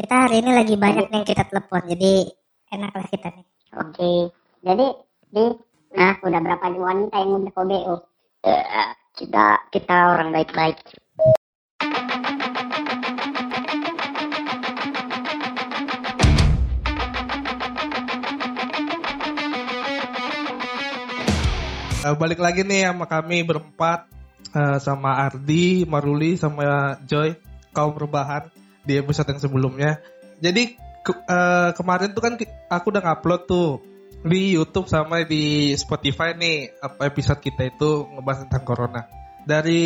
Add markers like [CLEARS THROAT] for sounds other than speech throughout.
Kita hari ini lagi banyak nih yang kita telepon, jadi enak lah kita nih. Oke. Jadi di nah udah berapa wanita yang udah kau BO? Eh, kita kita orang baik-baik. Eh, balik lagi nih sama kami berempat eh, sama Ardi, Maruli, sama Joy kaum perubahan di episode yang sebelumnya. Jadi ke- eh, kemarin tuh kan aku udah ngupload tuh di YouTube sama di Spotify nih apa episode kita itu ngebahas tentang corona. Dari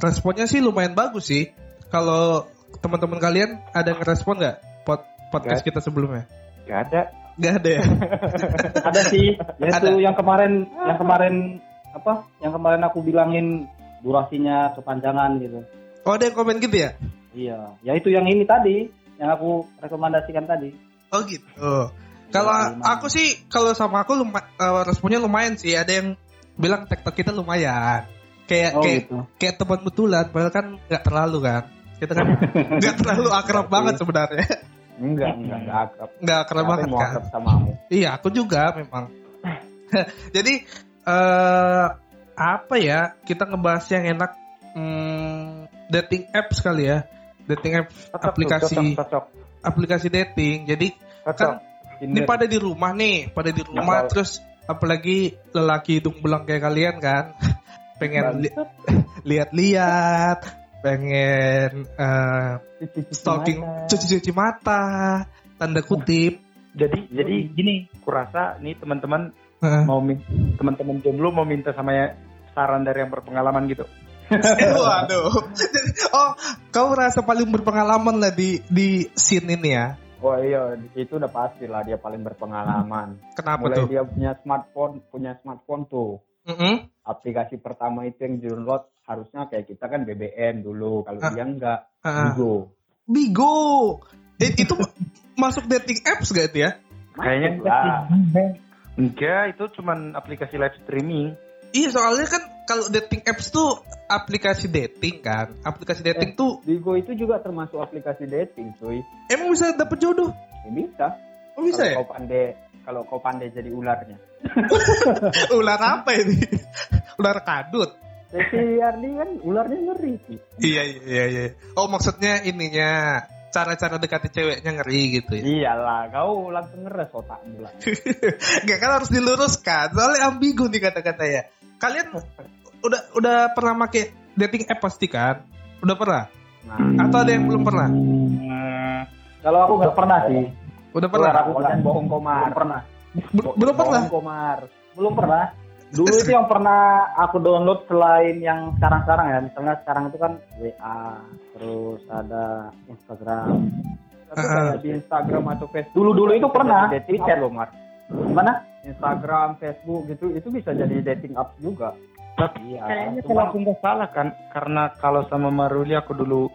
responnya sih lumayan bagus sih. Kalau teman-teman kalian ada ngerespon nggak pod- podcast kita sebelumnya? Gak ada. Gak ada ya? [LAUGHS] Ada sih. Yaitu Ada. yang kemarin yang kemarin apa? Yang kemarin aku bilangin durasinya kepanjangan gitu. Oh ada yang komen gitu ya? Iya. Ya itu yang ini tadi yang aku rekomendasikan tadi. Oh gitu. Kalau Iya, aku sih kalau sama aku luma- eh, responnya lumayan sih. Ada yang bilang TikTok kita lumayan. Kayak Oh kayak gitu. kayak teman betulan padahal kan nggak terlalu kan. Kita kan [LAUGHS] nggak terlalu akrab banget sebenarnya. Enggak, enggak, enggak akrab. Nggak akrab Siapa banget mau kan. akrab sama kamu. Iya, aku juga memang. [LAUGHS] Jadi eh apa ya? Kita ngebahas yang enak hmm, dating apps kali ya. Dating apps Cocok aplikasi cocok, cocok. aplikasi dating. Jadi cocok. kan ini pada di rumah nih, pada di rumah terus apalagi lelaki hidung belang kayak kalian kan, [LAUGHS] pengen li- [LAUGHS] lihat-lihat, pengen Cuci-cuci stalking, cuci-cuci mata, tanda kutip. Jadi jadi gini, kurasa nih teman-teman Heeh. mau teman-teman jomblo mau minta sama ya saran dari yang berpengalaman gitu. Waduh. oh, kau rasa paling berpengalaman lah di di scene ini ya? Oh iya, itu udah pasti lah dia paling berpengalaman. Kenapa Mulai tuh? dia punya smartphone, punya smartphone tuh. Mm-mm. Aplikasi pertama itu yang download harusnya kayak kita kan BBM dulu. Kalau Ah. dia enggak, Ah. Bigo. Bigo. Eh, itu [LAUGHS] masuk dating apps gak itu ya? Kayaknya Lah. Enggak, itu cuman aplikasi live streaming. Iya soalnya kan kalau dating apps tuh aplikasi dating kan. Aplikasi dating tuh Bigo itu juga termasuk aplikasi dating, cuy. emang bisa dapet jodoh? Ya, bisa. Oh bisa kalau ya? kau pandai, kalau kau pandai jadi ularnya. [LAUGHS] Ular apa ini? Ular kadut. Jadi Ardi kan ularnya ngeri sih. Iya iya iya. iya. Oh maksudnya ininya cara-cara dekati ceweknya ngeri gitu ya? Iyalah, kau langsung ngeres otakmu lah. [LAUGHS] Gak kan harus diluruskan. Soalnya ambigu nih kata-kata ya. Kalian udah udah pernah pakai dating app pasti kan? Udah pernah? Nah, Atau ada yang belum pernah? kalau aku nggak pernah sih. Udah pernah? Aku kan bohong komar. Belum pernah. Bel- belum pernah? Bohong komar. Belum pernah. Dulu itu yang pernah aku download selain yang sekarang-sekarang ya. Misalnya sekarang itu kan WA, terus ada Instagram. Tapi kayak di Instagram atau Facebook. Dulu-dulu itu pernah. Dating Di chat. app loh, Mar. Gimana? Instagram, Facebook gitu, itu bisa jadi dating apps juga. Iya. Kayaknya cuma- kalau aku nggak salah kan, karena kalau sama Maruli aku dulu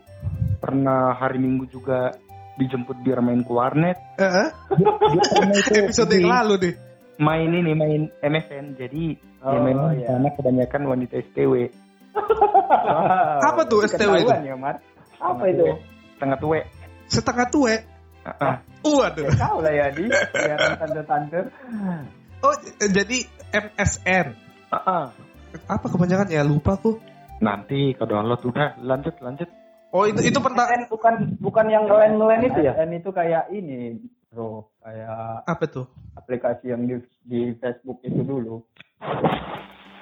pernah hari Minggu juga dijemput biar main ke warnet. Pernah itu Episode yang lalu nih. main ini main MSN, jadi dia Oh, main iya. karena kebanyakan wanita STW. Apa tuh STW itu? Ya, Mar. Apa itu? Tengah tuwe. Setengah tuwe. Heeh. Waduh. Tahu lah ya di biar tante-tante. Oh, jadi MSN. Heeh. Apa kepanjangannya? Lupa aku. Nanti kalau download udah lanjut lanjut. Oh, itu itu pernah MSN bukan bukan yang ngelen-ngelen itu ya? MSN itu kayak ini, bro, kayak apa tuh? aplikasi yang di, di Facebook itu dulu.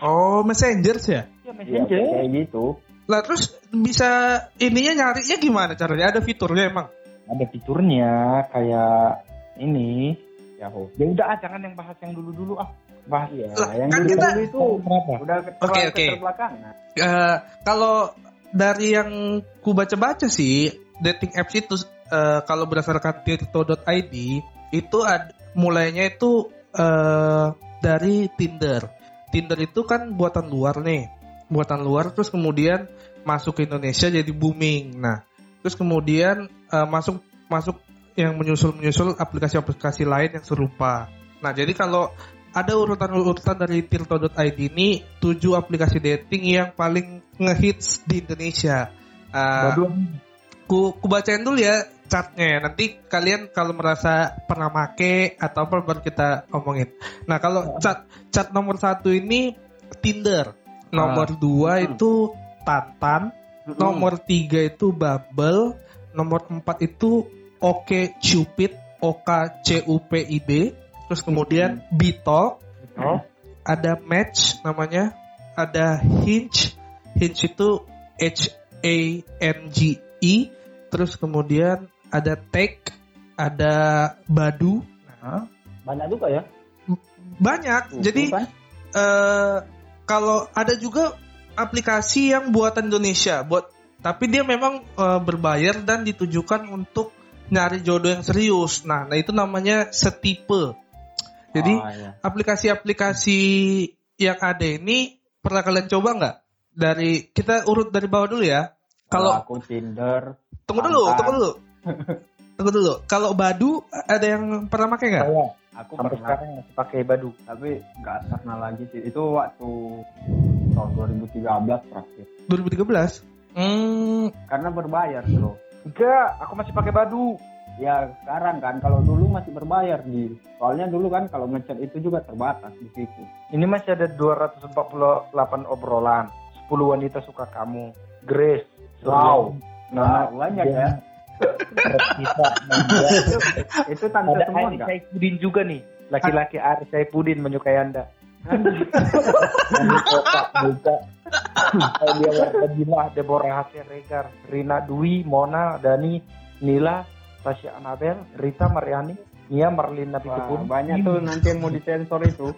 Oh, Messenger ya? Ya Iya, kayak gitu. Lah terus bisa ininya nyarinya gimana caranya? Ada fiturnya emang? Ada fiturnya kayak ini. Yahoo. Ya udah ah, jangan yang bahas yang dulu-dulu ah. Bahas ya. Lah, yang kan dulu kita- itu Berapa? udah Oke, oke. keterbelakangan. Eh, kalau dari yang ku baca-baca sih, dating apps itu eh, kalau berdasarkan tirto.id itu ad, mulainya itu eh, dari Tinder. Tinder itu kan buatan luar nih, buatan luar terus kemudian masuk ke Indonesia jadi booming. Nah, terus kemudian eh, masuk masuk yang menyusul menyusul aplikasi-aplikasi lain yang serupa. Nah, jadi kalau ada urutan-urutan dari tirto.id ini tujuh aplikasi dating yang paling ngehits di Indonesia. Uh, ku ku, bacain dulu ya chartnya ya. Nanti kalian kalau merasa pernah make atau apa baru kita omongin. Nah kalau chart chart nomor satu ini Tinder, nomor dua itu Tantan, nomor tiga itu Bubble, nomor empat itu Oke Cupid, O K C U P I D, terus kemudian Bito, Oh, ada Match namanya, ada Hinge, Hinge itu H A N G E, terus kemudian ada Take, ada Badu, Hah? Banyak juga ya. banyak. Tuh, Jadi kan? eh kalau ada juga aplikasi yang buatan Indonesia, buat tapi dia memang eh, berbayar dan ditujukan untuk nyari jodoh yang serius. Nah, nah itu namanya setipe. Jadi Ah, iya. aplikasi-aplikasi yang ada ini pernah kalian coba nggak? Dari kita urut dari bawah dulu ya. Kalau aku Tinder, tunggu dulu, Tantan. tunggu dulu, [LAUGHS] tunggu dulu. Kalau Badu ada yang pernah pakai nggak? saya aku sampai pernah sekarang masih pakai badu. tapi nggak pernah lagi sih. Itu waktu tahun 2013 terakhir. 2013. Hmm, Karena berbayar bro. Enggak, aku masih pakai badu. Ya sekarang kan kalau dulu masih berbayar di. Soalnya dulu kan kalau ngechat itu juga terbatas di situ. Ini masih ada 248 obrolan. 10 wanita suka kamu. Grace. Wow. Nona, Wow, banyak ya. Kita, [LAUGHS] itu, tante ada semua enggak? Saipudin juga nih. Laki-laki Ari Saipudin menyukai Anda. [LAUGHS] Kota, Buka, Aulia Wardadila, Deborah Hasya Regar, Rina Dwi, Mona, Dani, Nila, Tasya Anabel, Rita Mariani, Nia Marlina Wah, Pitupun. banyak tuh nanti yang mau disensor itu.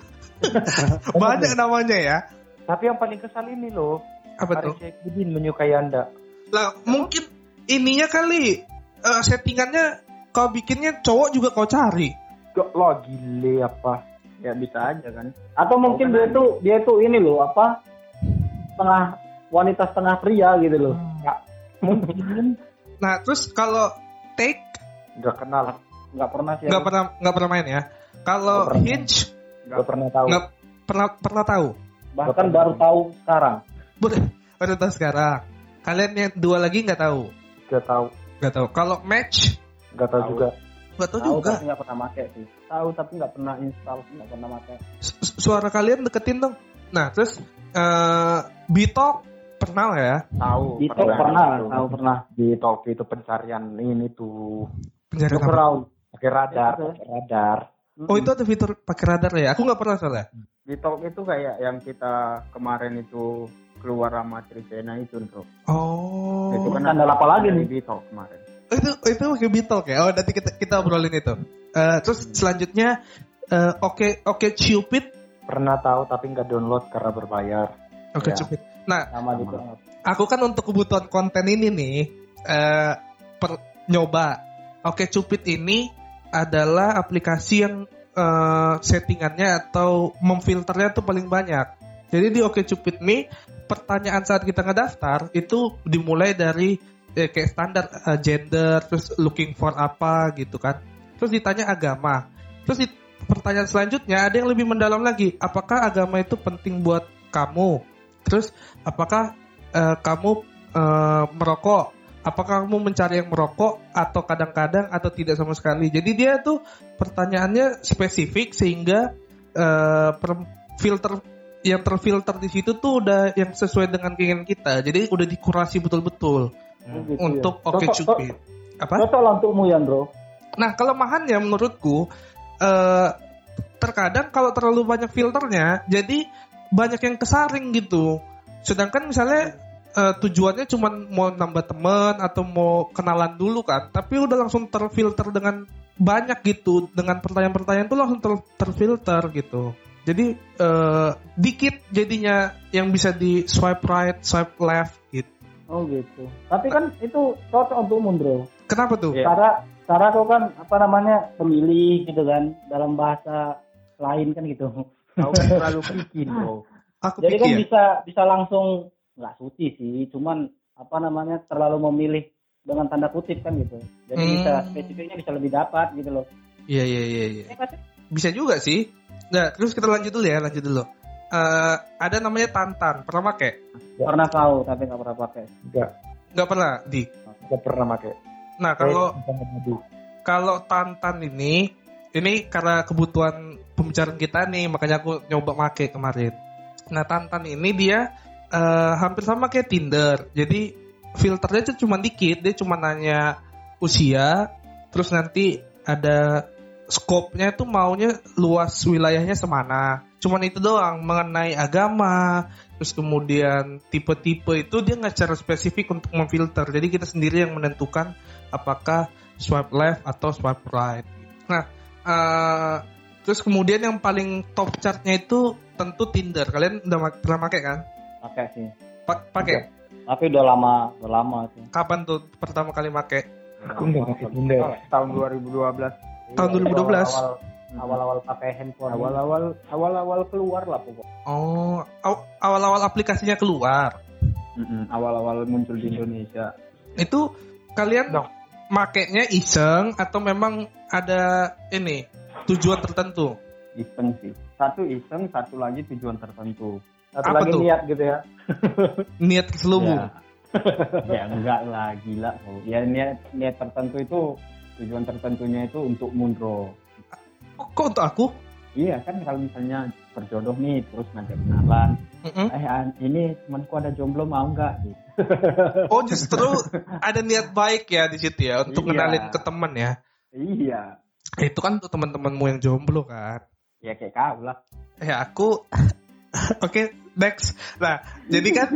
[LAUGHS] banyak namanya ya. Tapi yang paling kesal ini loh, Apa Ari tuh? Saipudin menyukai Anda. Lah, mungkin ininya kali eh, settingannya kau bikinnya cowok juga kau cari. Gak lo gile apa? Ya bisa aja kan. Atau mungkin dia tuh dia tuh ini loh apa setengah wanita setengah pria gitu loh. Enggak. Mungkin. Nah, terus kalau take Gak kenal. Nggak pernah sih. nggak pernah nggak pernah main ya. Kalau Nggak pernah. hinge Gak pernah tahu. nggak pernah pernah tahu. Bahkan baru tahu sekarang. [LAUGHS] Baru tahu sekarang. Kalian yang dua lagi nggak tahu. Gak tahu. Nggak tahu. Kalau match Gak tahu Tahu. juga. nggak tahu Tahu juga. tapi nggak pernah pakai sih. Tahu tapi nggak pernah install, nggak pernah pakai. Su- Suara kalian deketin dong. Nah, terus eh Bitok pernah lah ya Tahu. Itu pernah, tahu pernah. Di talk itu pencarian ini tuh. pencarian apa? Pakai radar. Itu. Pakai radar. Oh itu ada fitur pakai radar ya? Aku nggak pernah soalnya. Di talk itu kayak yang kita kemarin itu keluar sama Trisena itu bro. Oh. Itu kan ada apa lagi nih? Talk kemarin. itu itu pakai Bitok ya? Oh nanti kita kita obrolin itu. Eh, terus selanjutnya eh, oke oke Cupid Pernah tahu tapi nggak download karena berbayar. oke Ya. Cupid. Nah Sama gitu. aku kan untuk kebutuhan konten ini nih eh per, nyoba oke Cupid ini adalah aplikasi yang eh, settingannya atau memfilternya tuh paling banyak. Jadi di Oke Cupid nih pertanyaan saat kita ngedaftar itu dimulai dari eh, kayak standar eh, gender terus looking for apa gitu kan. Terus ditanya agama. Terus pertanyaan selanjutnya ada yang lebih mendalam lagi. Apakah agama itu penting buat kamu? Terus apakah eh, kamu eh, merokok? Apakah kamu mencari yang merokok atau kadang-kadang atau tidak sama sekali? Jadi dia tuh pertanyaannya spesifik sehingga eh, per- filter yang terfilter di situ tuh udah yang sesuai dengan keinginan kita. Jadi udah dikurasi betul-betul Gitu untuk ya. Oke Cocok- Cupid. Apa? Lah untukmu ya bro. Nah, kelemahannya menurutku eh terkadang kalau terlalu banyak filternya, jadi banyak yang kesaring gitu. Sedangkan misalnya eh, tujuannya cuma mau nambah teman atau mau kenalan dulu kan, tapi udah langsung terfilter dengan banyak gitu, dengan pertanyaan-pertanyaan tuh langsung ter- terfilter gitu. Jadi eh, dikit jadinya yang bisa di swipe right, swipe left gitu. Oh gitu. Tapi kan itu cocok untukmu bro. Kenapa tuh? Iya. Cara cara kau kan apa namanya pemilih gitu kan dalam bahasa lain kan gitu. Tahu kan terlalu bikin bro. Aku Jadi kan pikir. bisa bisa langsung nggak suci sih, cuman apa namanya terlalu memilih dengan tanda kutip kan gitu. Jadi Hmm. bisa spesifiknya bisa lebih dapat gitu loh. Iya iya iya. iya. Ya, pasti. Bisa juga sih. Nah, terus kita lanjut dulu ya, lanjut dulu. Eh, ada namanya Tantan, pernah pakai? Pernah tahu tapi nggak pernah pakai. Enggak. Nggak pernah, di. Gak pernah pakai. Nah, kalau kalau Tantan ini ini karena kebutuhan pembicaraan kita nih, makanya aku nyoba make kemarin. Nah, Tantan ini dia eh, hampir sama kayak Tinder. Jadi filternya tuh cuma dikit, dia cuma nanya usia, terus nanti ada skopnya itu maunya luas wilayahnya semana. Cuman itu doang mengenai agama, terus kemudian tipe-tipe itu dia nggak secara spesifik untuk memfilter. Jadi kita sendiri yang menentukan apakah swipe left atau swipe right. Nah, eh, terus kemudian yang paling top chartnya itu tentu Tinder. Kalian udah ma- pernah pakai kan? Pakai sih. Pa- pakai. Tapi udah lama, udah lama sih. Kapan tuh pertama kali pakai? Aku nggak pakai Tinder. tahun 2012 Tahun 2012. Awal- Awal-awal pakai handphone. awal-awal awal-awal keluar lah pokok Oh, aw- awal-awal aplikasinya keluar. Mm-mm, awal-awal muncul di Indonesia Itu kalian Dong. Makainya iseng atau memang ada ini tujuan tertentu? iseng sih satu iseng satu lagi tujuan tertentu Satu Apa lagi tuh? niat gitu ya. [LAUGHS] Niat keselubung. ya, ya enggak lah gila oh. ya niat niat tertentu itu tujuan tertentunya itu untuk mundro Kok, kok untuk aku? Iya kan kalau misalnya berjodoh nih terus ngajak kenalan Mm-mm. eh ini temanku ada jomblo mau nggak gitu [LAUGHS] Oh, justru ada niat baik ya di situ ya untuk Iya. kenalin ke teman ya. iya Itu kan untuk teman-temanmu yang jomblo kan. ya kayak kau lah Ya aku [LAUGHS] Oke, next. Nah, jadi kan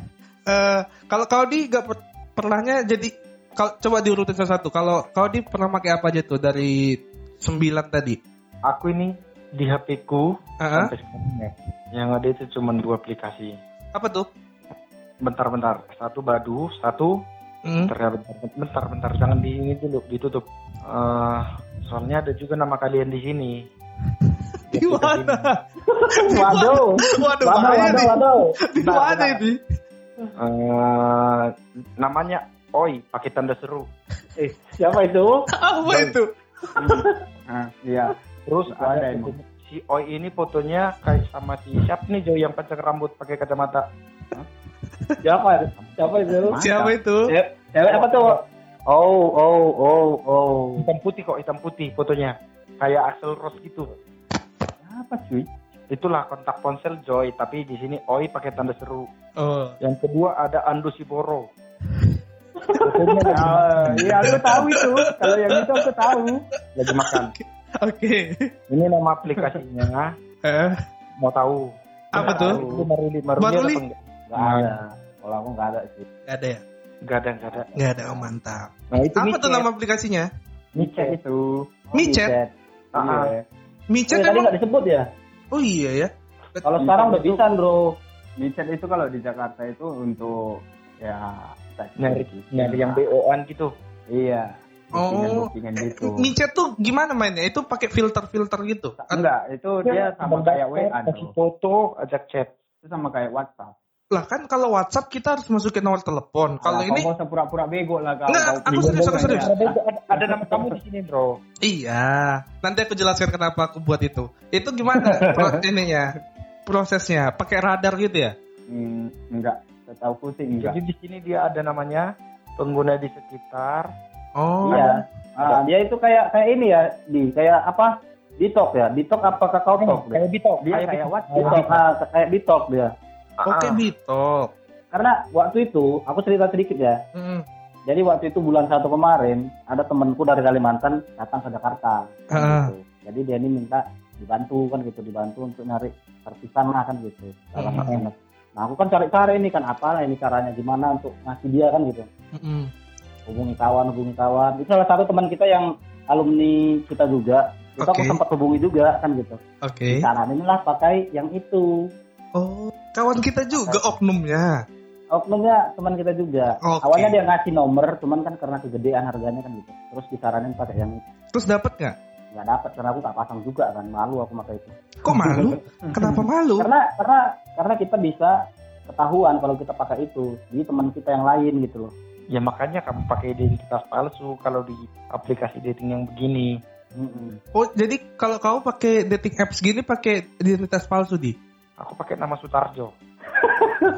[LAUGHS] eh kalau kau di gak per- pernahnya jadi kalau coba diurutin satu-satu. Kalau kau di pernah pakai apa aja tuh dari sembilan tadi? Aku ini di HP ku Heeh. sampai sekarang ya. Yang ada itu cuma dua aplikasi. Apa tuh? Bentar-bentar. Satu Badu, satu Hmm. bentar, ya, bentar, bentar, bentar, jangan di ini dulu, ditutup. Eh, soalnya ada juga nama kalian di sini. [LAUGHS] [LAUGHS] Di mana? Waduh. Waduh, Waduh, waduh, waduh. Di mana ini? Eh, namanya Oi, pakai tanda seru. Eh, siapa itu? [LAUGHS] Apa itu? nah, iya Terus Itu ada, ada si Oi ini fotonya kayak sama si siapa nih Jo yang panjang rambut pakai kacamata. Siapa? Siapa itu? Siapa itu? Ce- Cewek apa tuh? Oh, oh, oh, oh. Hitam putih kok, hitam putih fotonya. Kayak Axel Rose gitu. apa cuy Itulah kontak ponsel Joy, tapi di sini Oi pakai tanda seru. Oh. Yang kedua ada Ando Siboro. [LAUGHS] Ah, iya aku tahu itu [LAUGHS] kalau yang itu aku tahu lagi makan. Oke. Ini nama aplikasinya. Eh, Mau tahu? apa tuh? Maruli, Maruli, Maruli? enggak? Gak ada. Kalau aku gak ada sih. Gak ada ya? Enggak ada, enggak ada. Gak ada, oh mantap. Nah, itu Apa Micet. tuh nama aplikasinya? micet itu Micet? Ah, ah. Iya. Micet tadi emang? gak disebut ya? Oh iya ya. Kalau sekarang udah bisa, bro. micet itu kalau di Jakarta itu untuk ya Nyari, nyari yang BO-an gitu. iya Oh. bookingan gitu Micet tuh gimana mainnya? Itu pakai filter-filter gitu? enggak itu dia sama Mendaftar, kayak WA kasih bro. foto, ajak chat. itu sama kayak WhatsApp Lah kan kalau WhatsApp kita harus masukin nomor telepon. Kalau ini kau nggak usah pura-pura bego lah kau Enggak, Kau aku serius, aku kan serius. Ada, ada, ada nama kamu di sini, bro. iya. Nanti aku jelaskan kenapa aku buat itu. Itu gimana pro [LAUGHS] ininya? Prosesnya pakai radar gitu ya? Hmm, enggak setahu sih enggak Jadi di sini dia ada namanya pengguna di sekitar. Oh. Iya. Ah, dia itu kayak kayak ini ya, di kayak apa? Bitok ya. Bitok apa kakao tok? Kayak Bitok. dia kayak Bitok. WhatsApp Bitok, ah, kayak bitok dia. Oke, Ah, Bitok. Karena waktu itu aku cerita sedikit ya. Mm. Jadi waktu itu bulan satu kemarin ada temanku dari Kalimantan datang ke Jakarta. kan Ah. gitu. Jadi dia ini minta dibantu kan gitu, dibantu untuk nyari terpisan lah kan gitu. Dalam Hmm. internet. Nah aku kan cari-cari ini kan apa lah ini caranya gimana untuk ngasih dia kan gitu. Mm-mm. Hubungi kawan, hubungi kawan. Itu salah satu teman kita yang alumni kita juga. Itu aku Oke. sempat hubungi juga kan gitu. Oke. Saranin lah pakai yang itu. Oh, kawan kita juga oknumnya. Oknumnya teman kita juga. Oke. Awalnya dia ngasih nomor, cuman kan karena kegedean harganya kan gitu. Terus disaranin pakai yang itu. Terus dapat nggak? nggak dapat karena aku nggak pasang juga kan malu aku pakai itu Kok malu? [LAUGHS] Kenapa malu? karena karena karena kita bisa ketahuan kalau kita pakai itu di teman kita yang lain gitu loh Ya makanya kamu pakai identitas palsu kalau di aplikasi dating yang begini. Oh, jadi kalau kamu pakai dating apps gini pakai identitas palsu di? Aku pakai nama Sutarjo. [LAUGHS]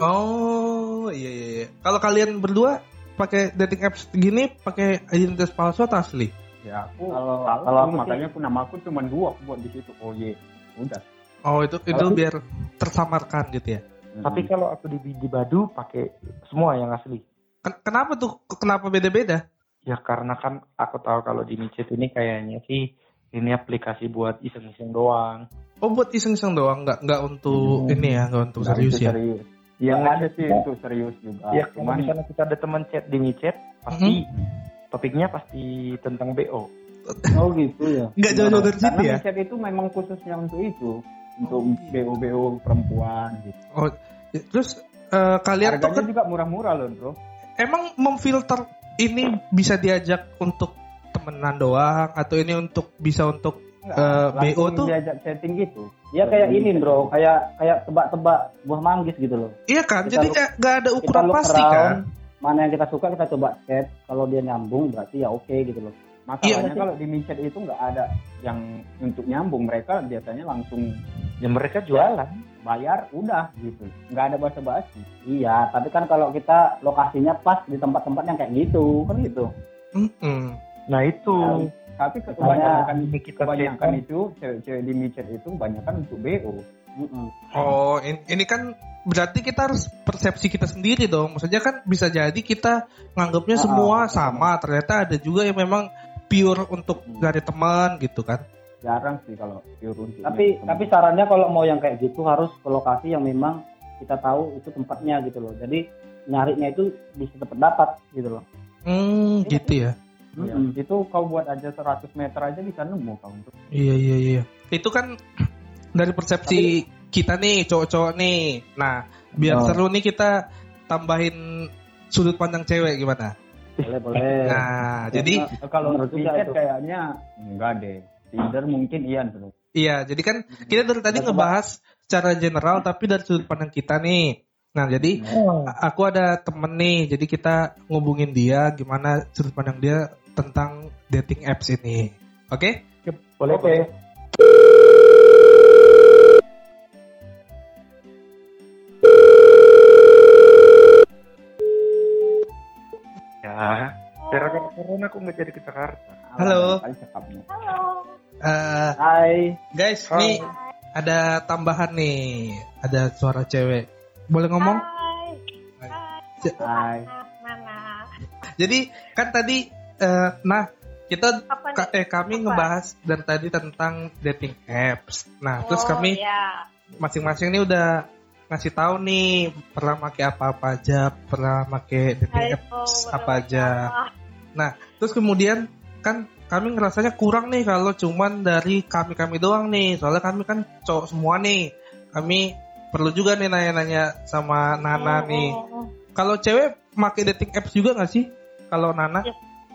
Oh, iya iya iya. Kalau kalian berdua pakai dating apps gini pakai identitas palsu atau asli? Ya aku Kalau- kalau, kalau aku makanya aku nama aku cuma dua aku buat di situ. Oh ye, udah. Oh itu itu Kalau- biar tersamarkan gitu ya. Tapi kalau aku di, di Badu pakai semua yang asli. Ken- Kenapa tuh? Kenapa beda-beda? Ya karena kan aku tahu kalau di micet ini kayaknya sih ini aplikasi buat iseng-iseng doang. Oh buat iseng-iseng doang, nggak nggak untuk Hmm. ini ya, nggak untuk Nggak serius ya. serius. Yang Nah, ada sih itu serius juga. ya Cuman misalnya kita ada teman chat di micet, pasti topiknya pasti tentang BO. [LAUGHS] Oh gitu ya. Nggak jauh-jauh dari situ karena ya. micet itu memang khususnya untuk itu, untuk Oh, BO BO perempuan gitu. Oh terus eh, kalian tuh Harganya kan juga murah-murah loh, bro. Emang memfilter ini bisa diajak untuk temenan doang atau ini untuk bisa untuk Nggak, Eh, langsung BO tuh- diajak chatting gitu. Ya kayak ini bro, kayak kayak tebak-tebak buah manggis gitu loh. iya kan Kita jadi look- eh, nggak ada ukuran pasti around, kan Mana yang kita suka kita coba chat. Kalau dia nyambung berarti ya oke gitu loh. Masalahnya Iya. kalau di micet itu nggak ada yang untuk nyambung, mereka biasanya langsung Ya mereka jualan. bayar udah gitu. Nggak ada basa-basi. Iya, tapi kan kalau kita lokasinya pas di tempat-tempat yang kayak gitu kan gitu. Mm-mm. Nah itu. Tapi Misalnya kebanyakan ini kita kebanyakan chatkan, itu cewek-cewek di micet itu kebanyakan untuk BO. Mm-mm. oh in- ini kan berarti kita harus persepsi kita sendiri dong maksudnya kan bisa jadi kita nganggapnya Ah, semua ah, sama ternyata ada juga yang memang pure untuk dari teman gitu kan Jarang sih kalau pure untuk Tapi teman. tapi sarannya kalau mau yang kayak gitu harus ke lokasi yang memang kita tahu itu tempatnya gitu loh. Jadi nyarinya itu bisa cepat dapat gitu loh. hmm gitu ya Ya, Mm-mm. itu kau buat aja 100 meter aja bisa nemu kau untuk Iya iya iya. Itu kan [CLEARS THROAT] dari persepsi kita nih cowok-cowok nih. Nah, biar Oh. seru nih kita tambahin sudut pandang cewek gimana? Boleh boleh. Nah, jadi kalau itu. kayaknya enggak deh. Tinder mungkin iya bro. iya, jadi kan kita dari tadi ngebahas secara general tapi dari sudut pandang kita nih. Nah, jadi aku ada temen nih, jadi kita ngubungin dia gimana sudut pandang dia tentang dating apps ini. Oke? boleh Oke. boleh. Ya, gara-gara corona aku nggak jadi ke Jakarta. Halo. Cakapnya. Eh, Hai. guys, Hai. nih ada tambahan nih, ada suara cewek. Boleh ngomong? Hai. Mana? Jadi kan tadi, eh, nah kita ka- eh kami Apa? ngebahas dari tadi tentang dating apps. Nah, terus Oh, kami iya. masing-masing nih udah ngasih tahu nih pernah pakai apa-apa aja, pernah pakai dating apps apa aja. banget. Terus kemudian kan kami ngerasanya kurang nih kalau cuman dari kami-kami doang nih. Soalnya kami kan cowok semua nih. Kami perlu juga nih nanya-nanya sama Nana Hmm, nih. hmm, hmm. Kalau cewek pakai dating apps juga nggak sih? Kalau Nana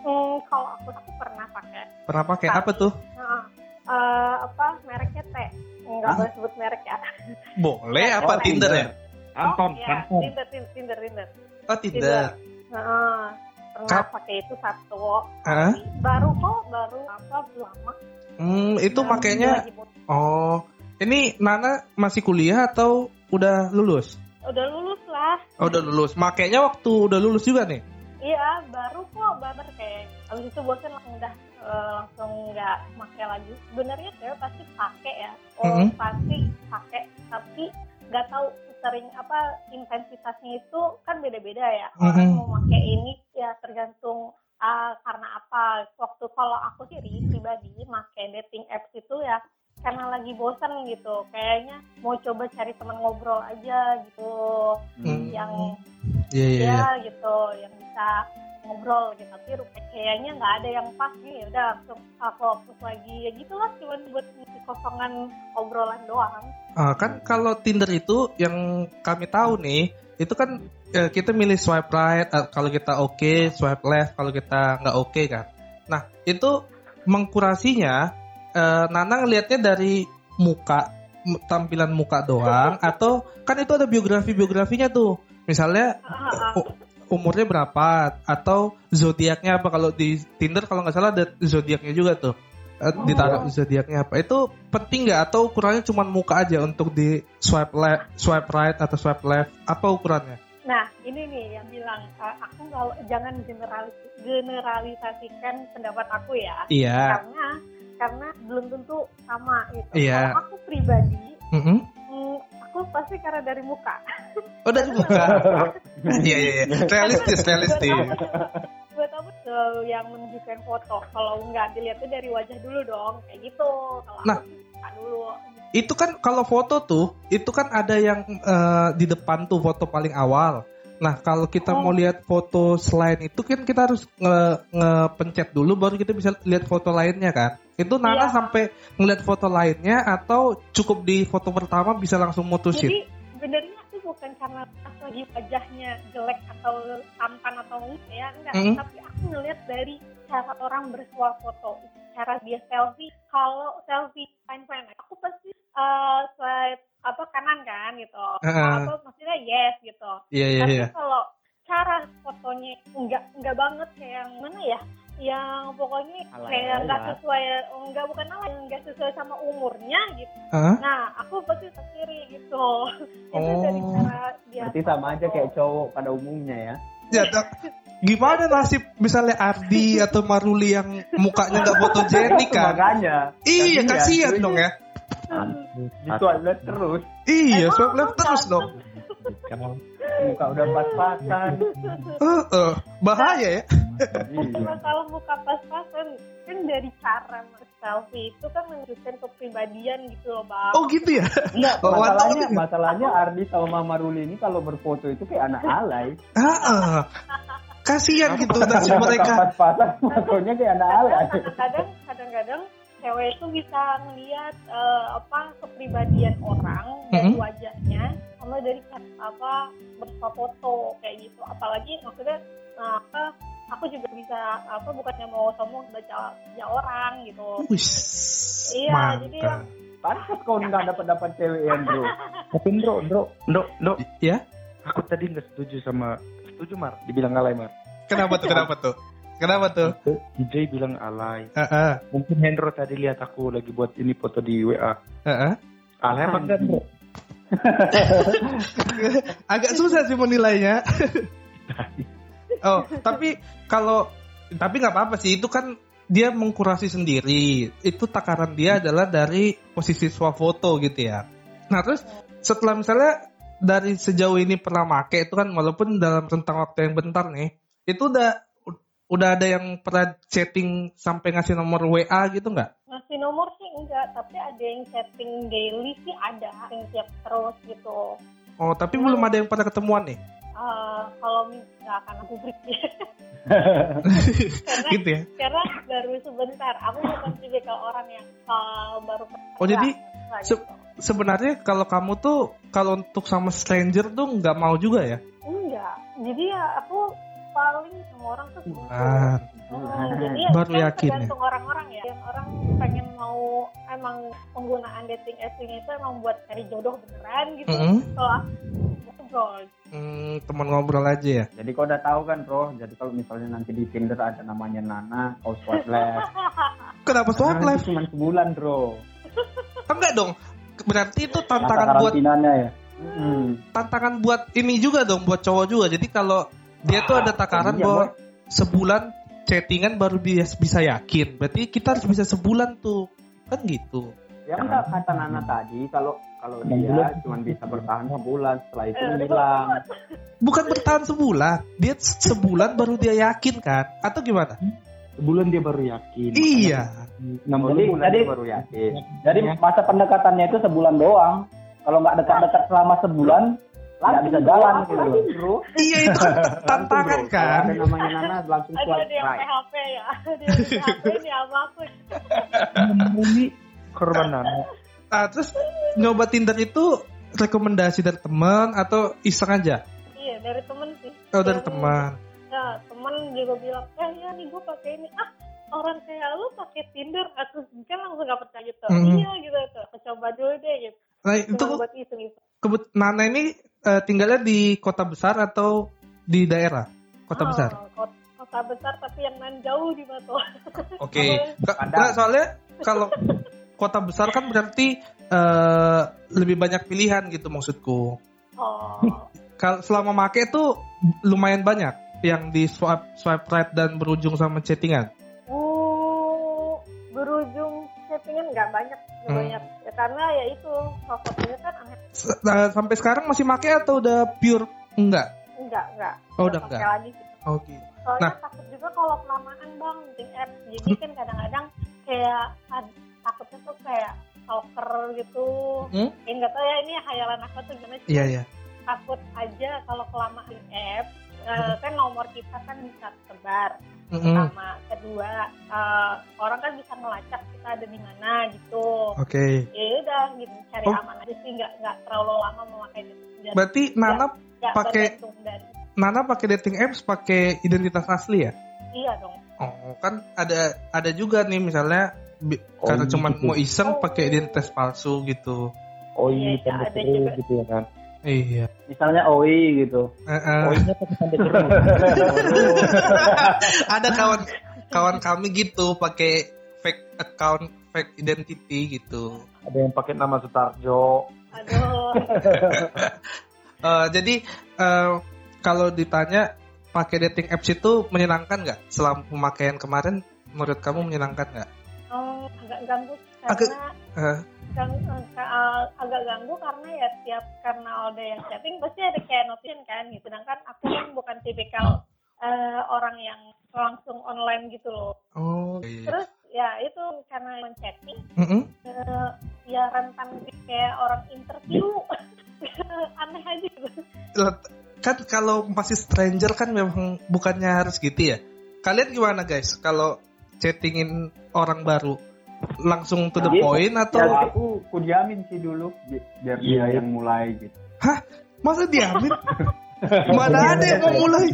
Hmm, kalau aku aku pernah pakai. pernah pakai apa tuh? Nah, eh, apa mereknya T? Enggak boleh sebut merek ya. Boleh apa Oh, Tinder ya? Anton, oh, iya. Anton. Tinder, Tinder, Tinder, Tinder. Oh Tinder. Heeh. pernah Kap- pakai itu satu. Hah? Baru kok, baru apa belum lama. Hmm, itu Baru makanya oh. Ini Nana masih kuliah atau udah lulus? udah lulus lah. Oh, udah lulus. Makanya waktu udah lulus juga nih. Iya, baru kok baru kayak habis itu bosan langsung udah eh, langsung nggak pakai lagi. Sebenarnya cewek pasti pakai ya. Oh, Mhm. pasti pakai, tapi nggak tahu sering apa intensitasnya itu kan beda-beda ya. Orang Mhm. mau pakai ini ya tergantung ah, karena apa. Waktu kalau aku sendiri pribadi pakai dating apps itu ya karena lagi bosan gitu. Kayaknya mau coba cari teman ngobrol aja gitu. Hmm. Yang Iya, iya, iya. ya gitu yang bisa ngobrol gitu tapi rupiah kayaknya nggak ada yang pas nih udah langsung aku hapus lagi ya gitulah cuma buat ngisi kosongan obrolan doang Ah, kan kalau Tinder itu yang kami tahu nih, itu kan eh, kita milih swipe right eh, kalau kita oke, swipe left kalau kita nggak oke kan. Nah, itu mengkurasinya eh, Nana ngelihatnya dari muka tampilan muka doang [LAUGHS] atau kan itu ada biografi-biografinya tuh. Misalnya Ah, ah, u- umurnya berapa atau zodiaknya apa kalau di Tinder kalau nggak salah ada zodiaknya juga tuh. Eh, ditaruh zodiaknya apa itu penting nggak atau ukurannya cuma muka aja untuk di swipe left swipe right atau swipe left apa ukurannya Nah, ini nih yang bilang uh, aku kalau jangan generalis generalisasikan pendapat aku ya. Iya. Karena karena belum tentu sama gitu. Iya. Kalau aku pribadi, Mm-mm. hmm, aku pasti karena dari muka. Oh dari muka. [LAUGHS] Iya iya iya. Realistis realistis. Buat apa tuh yang menunjukkan foto? Kalau nggak dilihatnya dari wajah dulu dong, kayak gitu. Kalau Nah. aku dulu. Itu kan kalau foto tuh, itu kan ada yang eh, di depan tuh foto paling awal. Nah kalau kita mau lihat foto selain itu kan kita harus nge ngepencet dulu baru kita bisa lihat foto lainnya kan. Itu Nana Iya. sampai ngeliat foto lainnya atau cukup di foto pertama bisa langsung mutusin? Jadi sebenarnya itu bukan karena pas lagi wajahnya jelek atau tampan atau enggak ya enggak, Mm. tapi aku ngeliat dari cara orang bersuah foto, cara dia selfie. Kalau selfie fine fine, aku pasti eh swipe apa kanan kan gitu, Heeh. apa maksudnya yes gitu. Iya iya tapi iya. kalau cara fotonya enggak enggak banget kayak yang mana ya? Yang pokoknya Alay kayak enggak aja. sesuai, enggak bukan alay, enggak sesuai sama umurnya gitu. Hah? Nah, aku pasti kiri gitu. [LAUGHS] Itu Oh. dari cara dia. Berarti sama aja kayak cowok pada umumnya ya. Ya, tak- gimana nasib misalnya Ardi atau Maruli yang mukanya nggak fotogenik kan? Makanya. Iya, kasihan dong ya. Itu ada terus. Iya, swipe left terus dong. Muka udah pas-pasan. Bahaya ya. Iya. Masalah muka pas-pasan kan dari cara selfie itu kan menunjukkan kepribadian gitu loh, Bang. Oh gitu ya. Enggak, Oh, masalahnya, masalahnya Ardi sama Mama Ruli ini kalau berfoto itu kayak anak alay. Ah. Kasihan gitu nasib mereka. Pas-pasan fotonya kayak anak alay. kadang kadang-kadang cewek itu bisa melihat eh, apa kepribadian orang dari Mhm. wajahnya sama dari apa bersuah foto kayak gitu apalagi maksudnya nah, apa aku juga bisa apa bukannya mau sombong baca baca orang gitu Wis, Iya, jadi mantap. Pantas kau nggak dapat dapat cewek ya bro. [LAUGHS] Tapi Ndro, Ndro, Ndro, Ndro. Ya? Aku tadi nggak setuju sama setuju Mar, dibilang alay Mar. Kenapa tuh? Kenapa tuh? Kenapa tuh? DJ bilang alay. Ah, ah, Mungkin Hendro tadi lihat aku lagi buat ini foto di WA. ah, ah. Alay apa enggak Ndro? [LAUGHS] Agak susah sih menilainya. [LAUGHS] oh, tapi kalau tapi nggak apa-apa sih itu kan dia mengkurasi sendiri. Itu takaran dia adalah dari posisi swafoto gitu ya. Nah, terus setelah misalnya dari sejauh ini pernah make itu kan walaupun dalam rentang waktu yang bentar nih, itu udah udah ada yang pernah chatting sampai ngasih nomor WA gitu nggak? ngasih nomor sih enggak tapi ada yang chatting daily sih ada yang tiap terus gitu Oh, tapi belum ada yang pernah ketemuan nih. Eh, kalau nggak akan aku break [LAUGHS] ya karena gitu ya. karena baru sebentar aku bukan tipikal orang yang uh, baru Oh, jadi Nggak se- gitu. Sebenarnya kalau kamu tuh kalau untuk sama stranger tuh nggak mau juga ya? enggak jadi ya aku paling sama orang tuh gitu. Ah, Hmm, jadi ya Baru kan yakin ya? tergantung orang-orang ya yang orang pengen mau emang penggunaan dating apps ini itu emang buat cari jodoh beneran gitu kalau aku ngobrol hmm, teman ngobrol aja ya. Jadi kau udah tahu kan bro. Jadi kalau misalnya nanti di Tinder ada namanya Nana, kau swipe left. [LAUGHS] Kenapa live? itu cuma sebulan bro. Enggak dong. Berarti itu tantangan buat ya. Hmm. tantangan buat ini juga dong buat cowok juga. Jadi kalau dia tuh ada takaran iya, bahwa sebulan chattingan baru dia bisa yakin. Berarti kita harus bisa sebulan tuh. Kan gitu. Ya enggak kata Nana tadi kalau kalau dia bulan. cuma bisa bertahan sebulan setelah itu Eh, hilang. Bukan bertahan sebulan. Dia sebulan baru dia yakin kan? Atau gimana? Sebulan dia baru yakin. Iya. Enam bulan. bulan jadi- dia baru yakin. Jadi masa pendekatannya itu sebulan doang. Kalau nggak dekat-dekat selama sebulan, nggak bisa jalan gitu loh. bro. Iya itu kan tantangan kan. Ada namanya Nana langsung swipe ada yang right. PHP ya yang PHP ini sama aku Ini korban Nana. Ah, terus nyoba Tinder itu rekomendasi dari teman atau iseng aja? iya dari temen sih Oh dari Yang- teman. ya temen juga bilang eh ya nih gue pakai ini ah orang kayak lu pakai Tinder aku kan langsung gak percaya gitu Mhm. iya gitu tuh coba dulu deh gitu Nah itu buat iseng iseng kebut Nana ini eh, tinggalnya di kota besar atau di daerah kota besar? kota, kota besar tapi yang nan jauh di Batu [LAUGHS] Oke. Nggak, soalnya kalau kota besar kan berarti eh, lebih banyak pilihan gitu maksudku. oh kalau selama make tuh lumayan banyak yang di swipe swipe right dan berujung sama chattingan. Uh, berujung settingan nggak banyak, nggak Hmm. banyak. Ya, karena ya itu satunya kan aneh. S- nah, sampai sekarang masih make atau udah pure enggak? Enggak, enggak. Oh, udah pakai enggak. lagi. sih. Oh gitu. Soalnya Nah. takut juga kalau kelamaan bang dating apps. Jadi kan kadang-kadang kayak takutnya tuh kayak stalker gitu. Hmm? Ya nggak tahu ya ini hayalan aku tuh gimana sih. Iya iya. Takut aja kalau kelamaan di apps. Eh, Hmm. kan nomor kita kan bisa tersebar. Mm-mm. Pertama, kedua eh, orang kan bisa ngelacak kita ada di mana gitu. Oke. Ya udah gitu cari Oh. aman aja sih nggak nggak terlalu lama memakai itu. Dan Berarti Nana pakai- dari Nana pakai dating apps pakai identitas asli ya? iya dong. Oh, kan ada ada juga nih misalnya bi- Oh, karena gitu. cuman mau iseng pakai identitas palsu gitu. Oh Iya, iya, tanda ada juga. gitu ya kan. Iya. Misalnya OI gitu. Pakai tanda [LAUGHS] seru. [LAUGHS] ada kawan kawan kami gitu pakai fake account, fake identity gitu. Ada yang pakai nama Sutarjo. Aduh. [LAUGHS] Eh, jadi eh, kalau ditanya pakai dating apps itu menyenangkan nggak? Selama pemakaian kemarin, menurut kamu menyenangkan nggak? Oh, agak ganggu Agak- karena eh, ka- eh, agak ganggu karena ya tiap karena ada yang chatting pasti ada kayak notification kan gitu. Sedangkan aku kan bukan tipikal eh, orang yang langsung online gitu loh. oh. iya. Terus ya itu karena yang chatting Mm-mm. eh, ya rentan kayak orang interview [LAUGHS] aneh aja gitu. Kan kalau masih stranger kan memang bukannya harus gitu ya. Kalian gimana guys? Kalau chattingin orang baru langsung to the Jadi, point atau Ya, aku kudiamin sih dulu bi- biar dia Iya. yang mulai gitu. masa diamin? [LAUGHS] Mana ada yang mau mulai?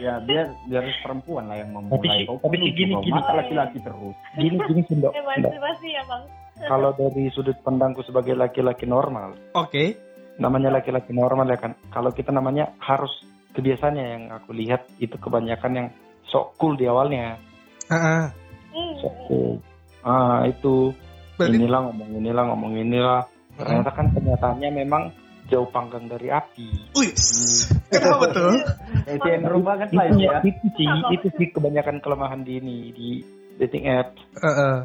Ya biar biar perempuan lah yang memulai. Tapi- Kau tapi gini, gini. Laki-laki terus. Gini gini sih Dok. Eh pasti pasti ya bang. Kalau dari sudut pandangku sebagai laki-laki normal, Oke. namanya laki-laki normal ya kan. Kalau kita namanya harus kebiasaannya yang aku lihat itu kebanyakan yang sok cool di awalnya. Ah, Hmm. Sok cool. Ah itu berarti inilah ngomong inilah ngomong inilah. Ternyata kan kenyataannya memang jauh panggang dari api. Wih, kenapa tuh? Eh, cenderung banget lah Itu, ya. itu sih, itu sih kebanyakan kelemahan di ini di dating app. Heeh.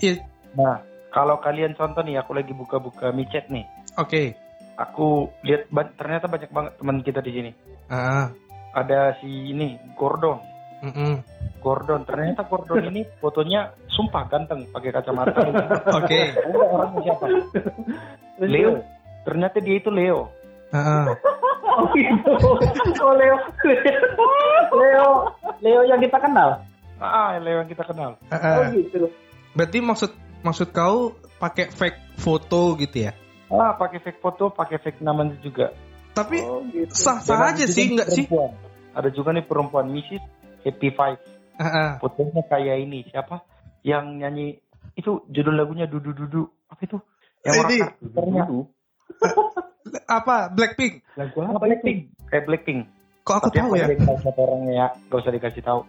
Iya, Nah, kalau kalian contoh nih, aku lagi buka-buka micet nih. Oke. Aku lihat ternyata banyak banget teman kita di sini. Ah, Ada si ini Gordon. Mm-mm. Gordon. Ternyata Gordon ini fotonya sumpah ganteng pakai kacamata. [LAUGHS] Oke. Enggak orangnya siapa? Leo. Ternyata dia itu Leo. Ah, [LAUGHS] Oh gitu. Oh Leo. Leo. Leo yang kita kenal. Ah, Leo yang kita kenal. ah, Oh gitu. Berarti maksud maksud kau pakai fake foto gitu ya? Ah, pakai fake foto, pakai fake namanya juga. Tapi Oh gitu. sah-sah Dan aja sih, enggak sih? Ada juga nih perempuan Mrs. Happy Five. Ah. Fotonya kayak ini siapa? Yang nyanyi itu judul lagunya Dudu Dudu. Apa itu? Yang orang karakternya [LAUGHS] Apa Blackpink? Lagu apa? Blackpink? Kayak Blackpink. Kok aku Tapi tahu ya? siapa orangnya ya. Gak usah dikasih tahu.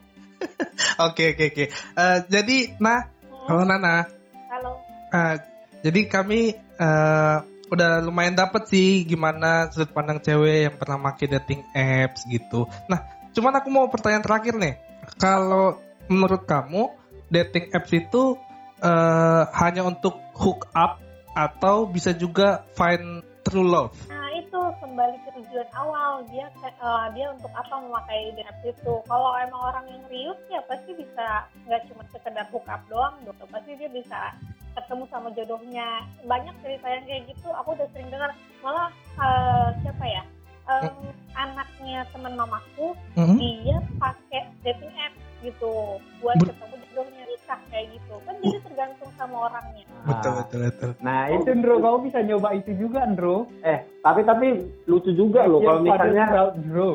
[LAUGHS] Oke oke oke. Eh, jadi nah, kalau Nana, Kalau eh, jadi kami eh, udah lumayan dapet sih gimana sudut pandang cewek yang pernah pakai dating apps gitu. Nah, cuman aku mau pertanyaan terakhir nih. Kalau menurut kamu dating apps itu eh, hanya untuk hook up atau bisa juga find true love? Nah itu kembali ke tujuan awal dia eh, dia untuk apa memakai apps itu. Kalau emang orang yang rius ya pasti bisa nggak cuma sekedar hook up doang dong. Pasti dia bisa ketemu sama jodohnya. Banyak cerita yang kayak gitu. Aku udah sering dengar. Malah eh, siapa ya? Em, anaknya teman mamaku Mhm. dia pakai dating apps gitu buat Ber- ketemu jodohnya nikah kayak gitu. Kan jadi tergantung sama orangnya. Betul betul betul. Nah itu Ndro, kamu bisa nyoba itu juga Ndro. Eh tapi tapi lucu juga loh kalau misalnya Ndro.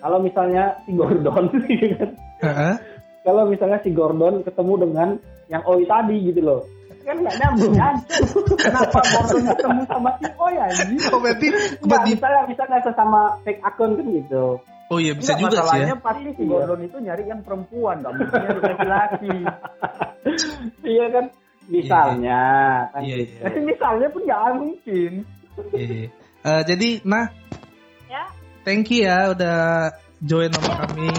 kalau misalnya si Gordon [LAUGHS] gitu kan. Heeh. kalau misalnya si Gordon ketemu dengan yang Oi tadi gitu loh kan nggak nyambung kan Kenapa Gordon ketemu sama si Oi anjing? Oh berarti Nggak, berarti misalnya misalnya sesama fake akun kan gitu oh iya bisa juga sih ya. masalahnya pasti si Gordon itu nyari yang perempuan, nggak mungkin nyari laki-laki. [LAUGHS] iya kan misalnya kan Iya, iya. Tapi misalnya pun nggak mungkin. Iya. Eh, jadi nah Ya thank you ya udah join sama kami.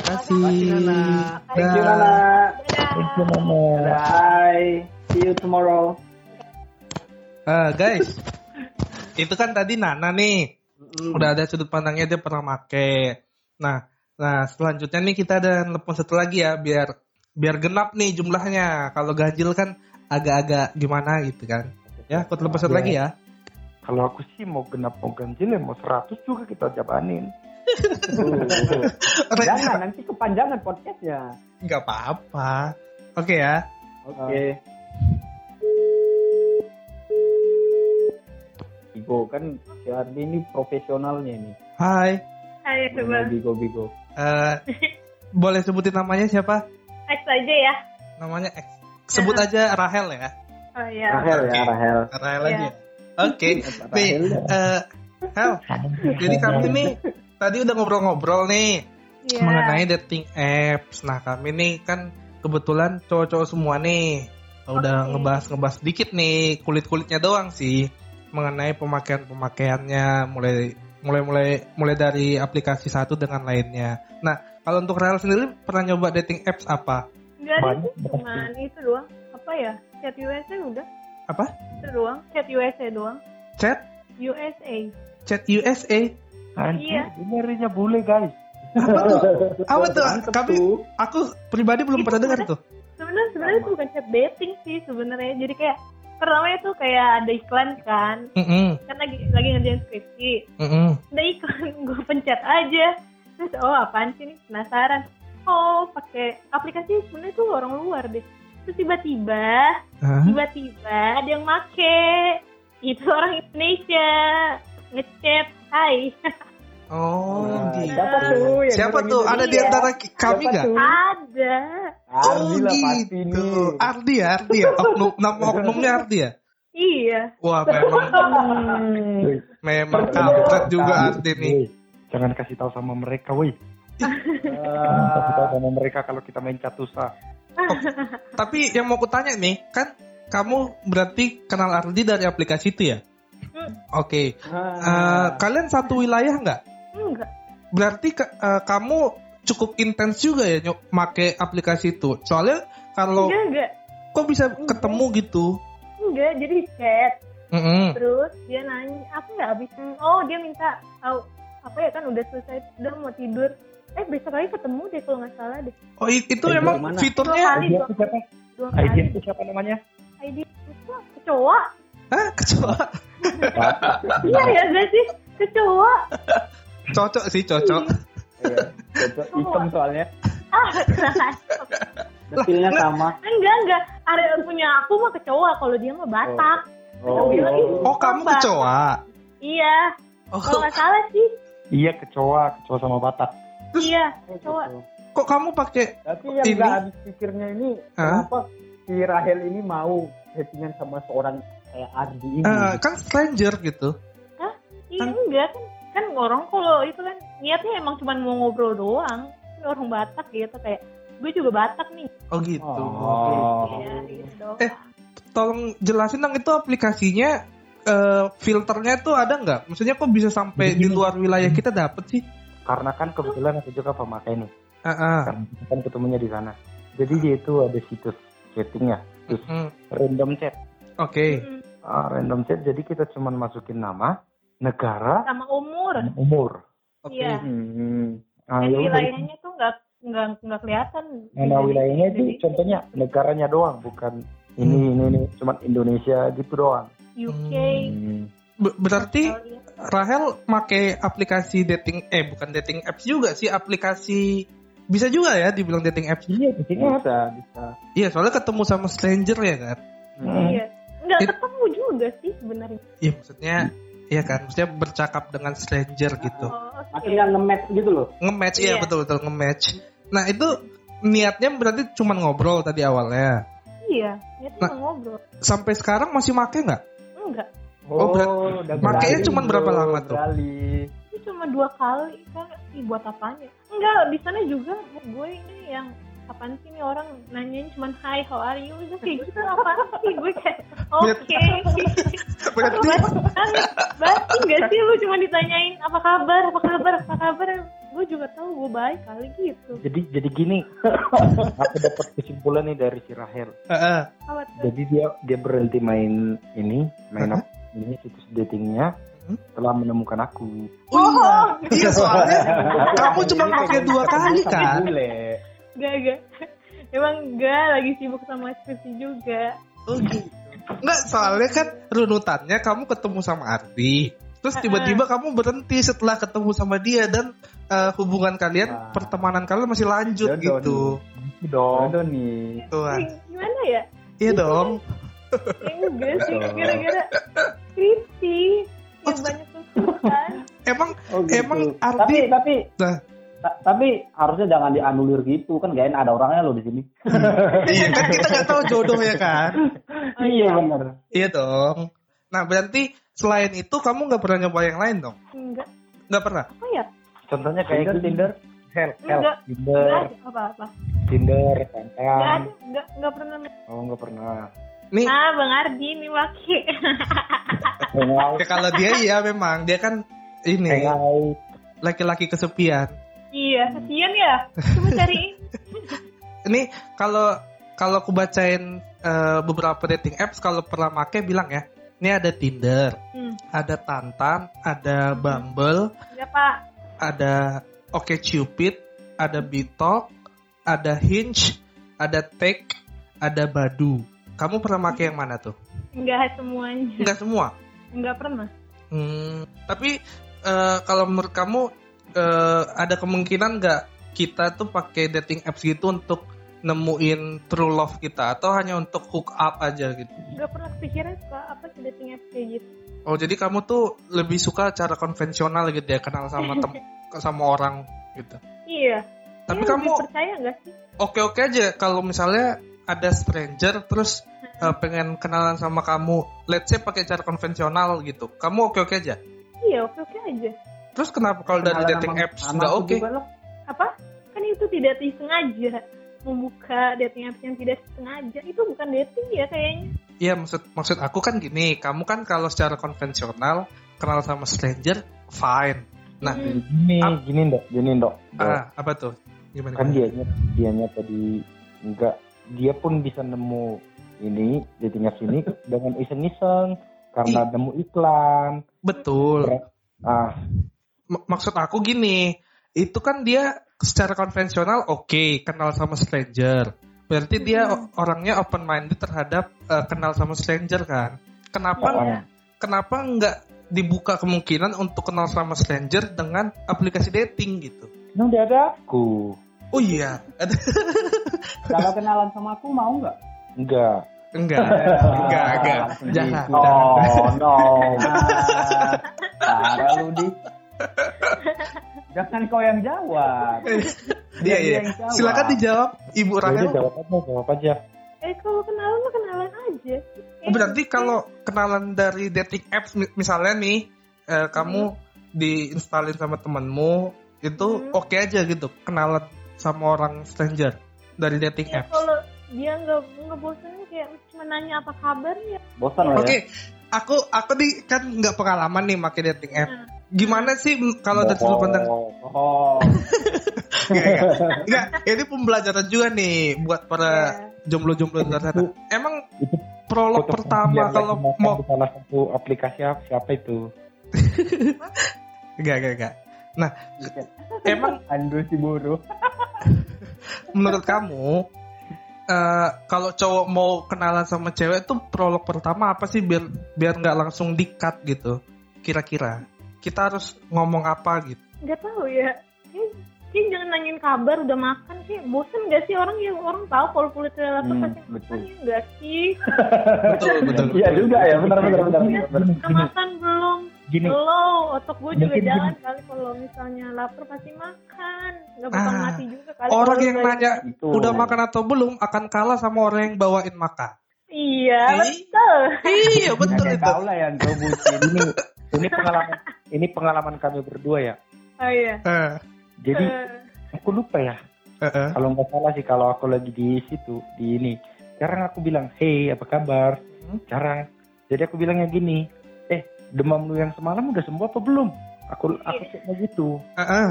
Ya, Makasih. Thank you. Nana. Thank you, Mama. Bye. See you tomorrow. Ah, guys, itu kan tadi Nana nih. Udah ada sudut pandangnya dia pernah make. Nah, nah selanjutnya nih kita ada telepon satu lagi ya biar biar genap nih jumlahnya. Kalau ganjil kan agak-agak gimana gitu kan. Ya, aku telepon satu lagi ya. Kalau aku sih mau genap mau ganjil ya mau 100 juga kita jabanin. [LAUGHS] Jangan nanti kepanjangan podcastnya. Nggak apa-apa. Oke ya. Oke. Bigo kan si Ardi ini profesionalnya ini. Hai. Hai, coba. Bigo Bigo. Eh, boleh sebutin namanya siapa? X aja ya. Namanya X. Sebut aja Rahel ya. Oh iya. Rahel ya Oke. Rahel. Rahel Iya. aja. Oke. Nih, Rahel. eh, Hel, jadi kami nih tadi udah ngobrol-ngobrol nih Iya. mengenai dating apps. Nah, kami nih kan kebetulan cowok-cowok semua nih udah Oke. ngebahas-ngebahas dikit nih kulit-kulitnya doang sih mengenai pemakaian-pemakaiannya mulai mulai mulai mulai dari aplikasi satu dengan lainnya. Nah, kalau untuk Rahel sendiri pernah nyoba dating apps apa? Enggak ada cuman itu doang. Apa ya? Chat USA udah. Apa? Itu doang. Chat USA doang. Chat, USA. chat USA. Anjir, Iya. ini harinya bule guys. Apa tuh? [LAUGHS] Kami tuh. aku pribadi belum Itu pernah dengar tuh. Sebenarnya sebenarnya itu bukan chat dating sih sebenarnya. Jadi kayak pertama itu kayak ada iklan kan. Mm-mm, Kan lagi lagi ngerjain skripsi. mm-mm. Ada iklan, [LAUGHS] gue pencet aja. Terus oh apaan sih nih? Penasaran. Oh pakai aplikasi sebenarnya tuh orang luar deh. Terus tiba-tiba Hah? tiba-tiba ada yang make itu orang Indonesia ngechat hai Oh, Nah, gitu. Siapa tuh? yang Siapa tuh? Ada di antara kami nggak? ada Ardi lah pasti gitu. Ardi ya, Ardi ya. [LAUGHS] Oknum, nama oknumnya Ardi ya. iya Wah, memang Hmm. Memang kampret juga Ardi nih. Jangan kasih tahu sama mereka, woi. [LAUGHS] Jangan Ah, kasih tahu sama mereka kalau kita main catusa. Tapi yang mau kutanya nih, kan kamu berarti kenal Ardi dari aplikasi itu ya? Hmm. Oke. Eh, ah. kalian satu wilayah nggak? enggak Berarti eh, kamu cukup intens juga ya nyok make aplikasi itu. Soalnya kalau enggak enggak kok bisa ketemu gitu? enggak jadi chat Mm-mm. terus dia nanya aku nggak habis oh dia minta tahu apa ya kan udah selesai udah mau tidur eh besok lagi ketemu deh kalau nggak salah deh Oh itu Eh, emang dua fiturnya kali ID dua, siapa? dua ID kali itu siapa namanya? ID itu kecoa Hah, kecoa. Iya ya gak sih. Kecoa. Cocok sih, cocok. Iya, cocok. Hitam soalnya. ah Detilnya sama. enggak enggak. Area punya aku mah kecoa kalau dia mah batak. Oh, itu Oh, kamu kecoa. iya. Oh, kalau nggak salah sih. Iya, kecoa, kecoa sama Batak. iya kecoa. kok kamu pakai Tapi yang Ini? habis pikirnya ini Hah? kenapa si Rahel ini mau settingan sama seorang kayak Ardi ini? eh, kan stranger gitu. iya Kan- enggak kan kan orang kalau itu kan niatnya emang cuma mau ngobrol doang Ini orang batak gitu kayak gue juga batak nih Oh gitu. Oh. Iya, gitu dong. Eh. Tolong jelasin dong itu aplikasinya eh, filternya tuh ada nggak? Maksudnya kok bisa sampai di luar wilayah kita dapet sih? Karena kan kebetulan aku juga pemakai nih. Karena kita kan ketemunya di sana. Jadi dia itu ada situs chattingnya, terus Hmm, random chat. Oke. Mm-mm. Ah, random chat, jadi kita cuma masukin nama, negara, sama umur dan umur. Oke. iya Hmm. Nah, udah. wilayahnya tuh nggak nggak nggak kelihatan Nama wilayahnya itu Jadi, contohnya negaranya doang, bukan ini ini ini, cuma Indonesia gitu doang. UK Hmm. Be- berarti. Rahel make aplikasi dating eh bukan dating apps juga sih aplikasi bisa juga ya dibilang dating apps. Iya, Bisa, bisa. Iya soalnya ketemu sama stranger ya kan. Hmm. iya nggak ketemu juga sih sebenarnya Iya maksudnya iya kan maksudnya bercakap dengan stranger gitu. oh, oke. Maksudnya nge-match gitu loh. Nge-match iya Iya. betul betul nge-match. Nah itu niatnya berarti cuma ngobrol tadi awalnya. iya niatnya Nah. ngobrol Sampai sekarang masih make nggak? enggak Oh, udah makanya beralih, cuman berapa lama tuh? beralih. itu cuma dua kali kan Ih, buat apanya enggak di sana juga gue ini yang apaan sih nih orang nanyain cuman hi how are you udah kayak gitu apaan sih gue kayak oke [LAUGHS] Berarti Berarti gak sih lu cuma ditanyain apa kabar, apa kabar, apa kabar Gue juga tahu gue baik kali gitu Jadi jadi gini, [LAUGHS] aku dapat kesimpulan nih dari si Rahel. Tuh? Jadi dia dia berhenti main ini, main apa ini situs datingnya Hmm? setelah menemukan aku. Oh iya. Iya soalnya [LAUGHS] kamu cuma pakai dua kali kan. bule. Gak, gak Emang gak lagi sibuk sama skripsi juga Oh gitu. Enggak, soalnya kan runutannya kamu ketemu sama Ardi. Terus tiba-tiba kamu berhenti setelah ketemu sama dia dan eh, hubungan kalian, Ah. pertemanan kalian masih lanjut Jodoh gitu. Gitu dong. Aduh nih. Tuhan. Eh, Gimana ya? Iya dong. Ya enggak sih, Betul. gara-gara skripsi Oh, Yang banyak tuntutan Emang Oh, gitu. Emang tapi Ardi- tapi Nah. Ta- tapi harusnya jangan dianulir gitu kan gak enak ada orangnya loh di sini. [LAUGHS] iya kan kita nggak tahu jodohnya kan. [LAUGHS] iya benar. Iya dong. Nah berarti selain itu kamu nggak pernah nyoba yang lain dong? Enggak, Nggak pernah? apa ya? Contohnya kayak Tinder. Tinder. Hel, hel, Enggak. Tinder, Enggak ada apa-apa Tinder, Enggak Tantan. ada, enggak, enggak pernah Oh nggak pernah. Nih Nah, Bang Ardi nih Waki ya kalau dia iya memang dia kan ini laki-laki kesepian. Iya, kasihan ya Coba cariin [LAUGHS] Ini kalau kalau aku bacain eh, beberapa dating apps kalau pernah make bilang ya. Ini ada Tinder, Hmm. ada Tantan, ada Bumble, Ya Pak ada OkCupid, ada Bitalk, ada Hinge, ada Take, ada Badu. Kamu pernah make yang mana tuh? Enggak semuanya Enggak semua. Enggak pernah Hmm, tapi eh, kalau menurut kamu eh, ada kemungkinan nggak kita tuh pakai dating apps gitu untuk nemuin true love kita atau hanya untuk hook up aja gitu? Enggak pernah kepikiran suka apa sih dating apps kayak gitu Oh jadi kamu tuh lebih suka cara konvensional gitu ya kenal sama tem [LAUGHS] sama orang gitu. Iya Tapi Iya, kamu percaya enggak sih? oke-oke aja kalau misalnya ada stranger terus eh, pengen kenalan sama kamu, let's say pakai cara konvensional gitu. Kamu oke-oke aja. Iya, oke-oke aja Terus kenapa kalau dari dating apps nggak oke? loh. Apa? Kan itu tidak disengaja Membuka dating apps yang tidak sengaja Itu bukan dating ya kayaknya Iya maksud maksud aku kan gini, kamu kan kalau secara konvensional kenal sama stranger fine. Nah, Hmm. Gini, Ap- gini dok, gini dok. Ah apa tuh? Gimana? kan dianya dianya tadi enggak dia pun bisa nemu ini dating apps ini [LAUGHS] dengan iseng-iseng karena nemu iklan. Betul. Ah, maksud aku gini, itu kan dia secara konvensional oke kenal sama stranger. Berarti dia o- orangnya open minded terhadap eh, kenal sama stranger kan. Kenapa Iya. kenapa nggak dibuka kemungkinan untuk kenal sama stranger dengan aplikasi dating gitu? udah ada aku. Oh iya, [LAUGHS] Kalau kenalan sama aku mau nggak? Enggak. enggak, enggak, enggak, jangan. Oh no. Ah, Parah lu di. [LAUGHS] Jangan kau yang jawab. Iya, Dia iya. yang jawab. Silakan dijawab, Ibu Jadi Rahel. jawab aja, jawab aja. Eh kalau kenalan mah kenalan aja Oh, berarti kalau kenalan dari dating apps mi- misalnya nih eh, kamu diinstalin sama temenmu itu Hmm. oke aja gitu kenalan sama orang stranger dari dating Ya, apps. kalau dia nggak nggak bosan kayak cuma nanya apa kabar ya Bosan lah Oke, ya. aku aku di kan nggak pengalaman nih pakai dating app. Hmm. Gimana sih kalau dari sudut pandang Oh. Enggak, [LAUGHS] ini pembelajaran juga nih buat para Ya. jomblo-jomblo di luar sana. Emang Itu prolog Foto pertama kalau mau salah satu aplikasi apa siapa itu? enggak enggak enggak. Nah, [LAUGHS] emang Andrew si bodoh. [LAUGHS] menurut kamu eh, kalau cowok mau kenalan sama cewek tuh prolog pertama apa sih biar biar nggak langsung di-cut gitu kira-kira kita harus ngomong apa gitu. Nggak tahu ya. Kayak jangan nanyain kabar udah makan sih bosan gak sih orang yang orang tahu kalau kulit lapar Hmm, pasti betul. makan ya nggak sih? Betul [LAUGHS] betul Iya juga ya, benar benar benar. Iya, benar. udah makan belum? Gini, belum. Otak gue juga Mungkin jalan kali kalau misalnya lapar pasti makan. Nggak bakal Ah, mati juga kali orang yang nanya Itu. udah makan atau belum? akan kalah sama orang yang bawain makan. Iya Ih. betul. Iya betul itu. kau lah yang bucin. ini ini pengalaman [LAUGHS] ini pengalaman kami berdua ya. oh iya Jadi Eh, aku lupa ya. Heeh. Kalau nggak salah sih kalau aku lagi di situ di ini, jarang aku bilang, hey apa kabar? Hmm. Jarang. Jadi aku bilangnya gini, eh demam lu yang semalam udah sembuh apa belum? Aku aku ceknya gitu. Heeh.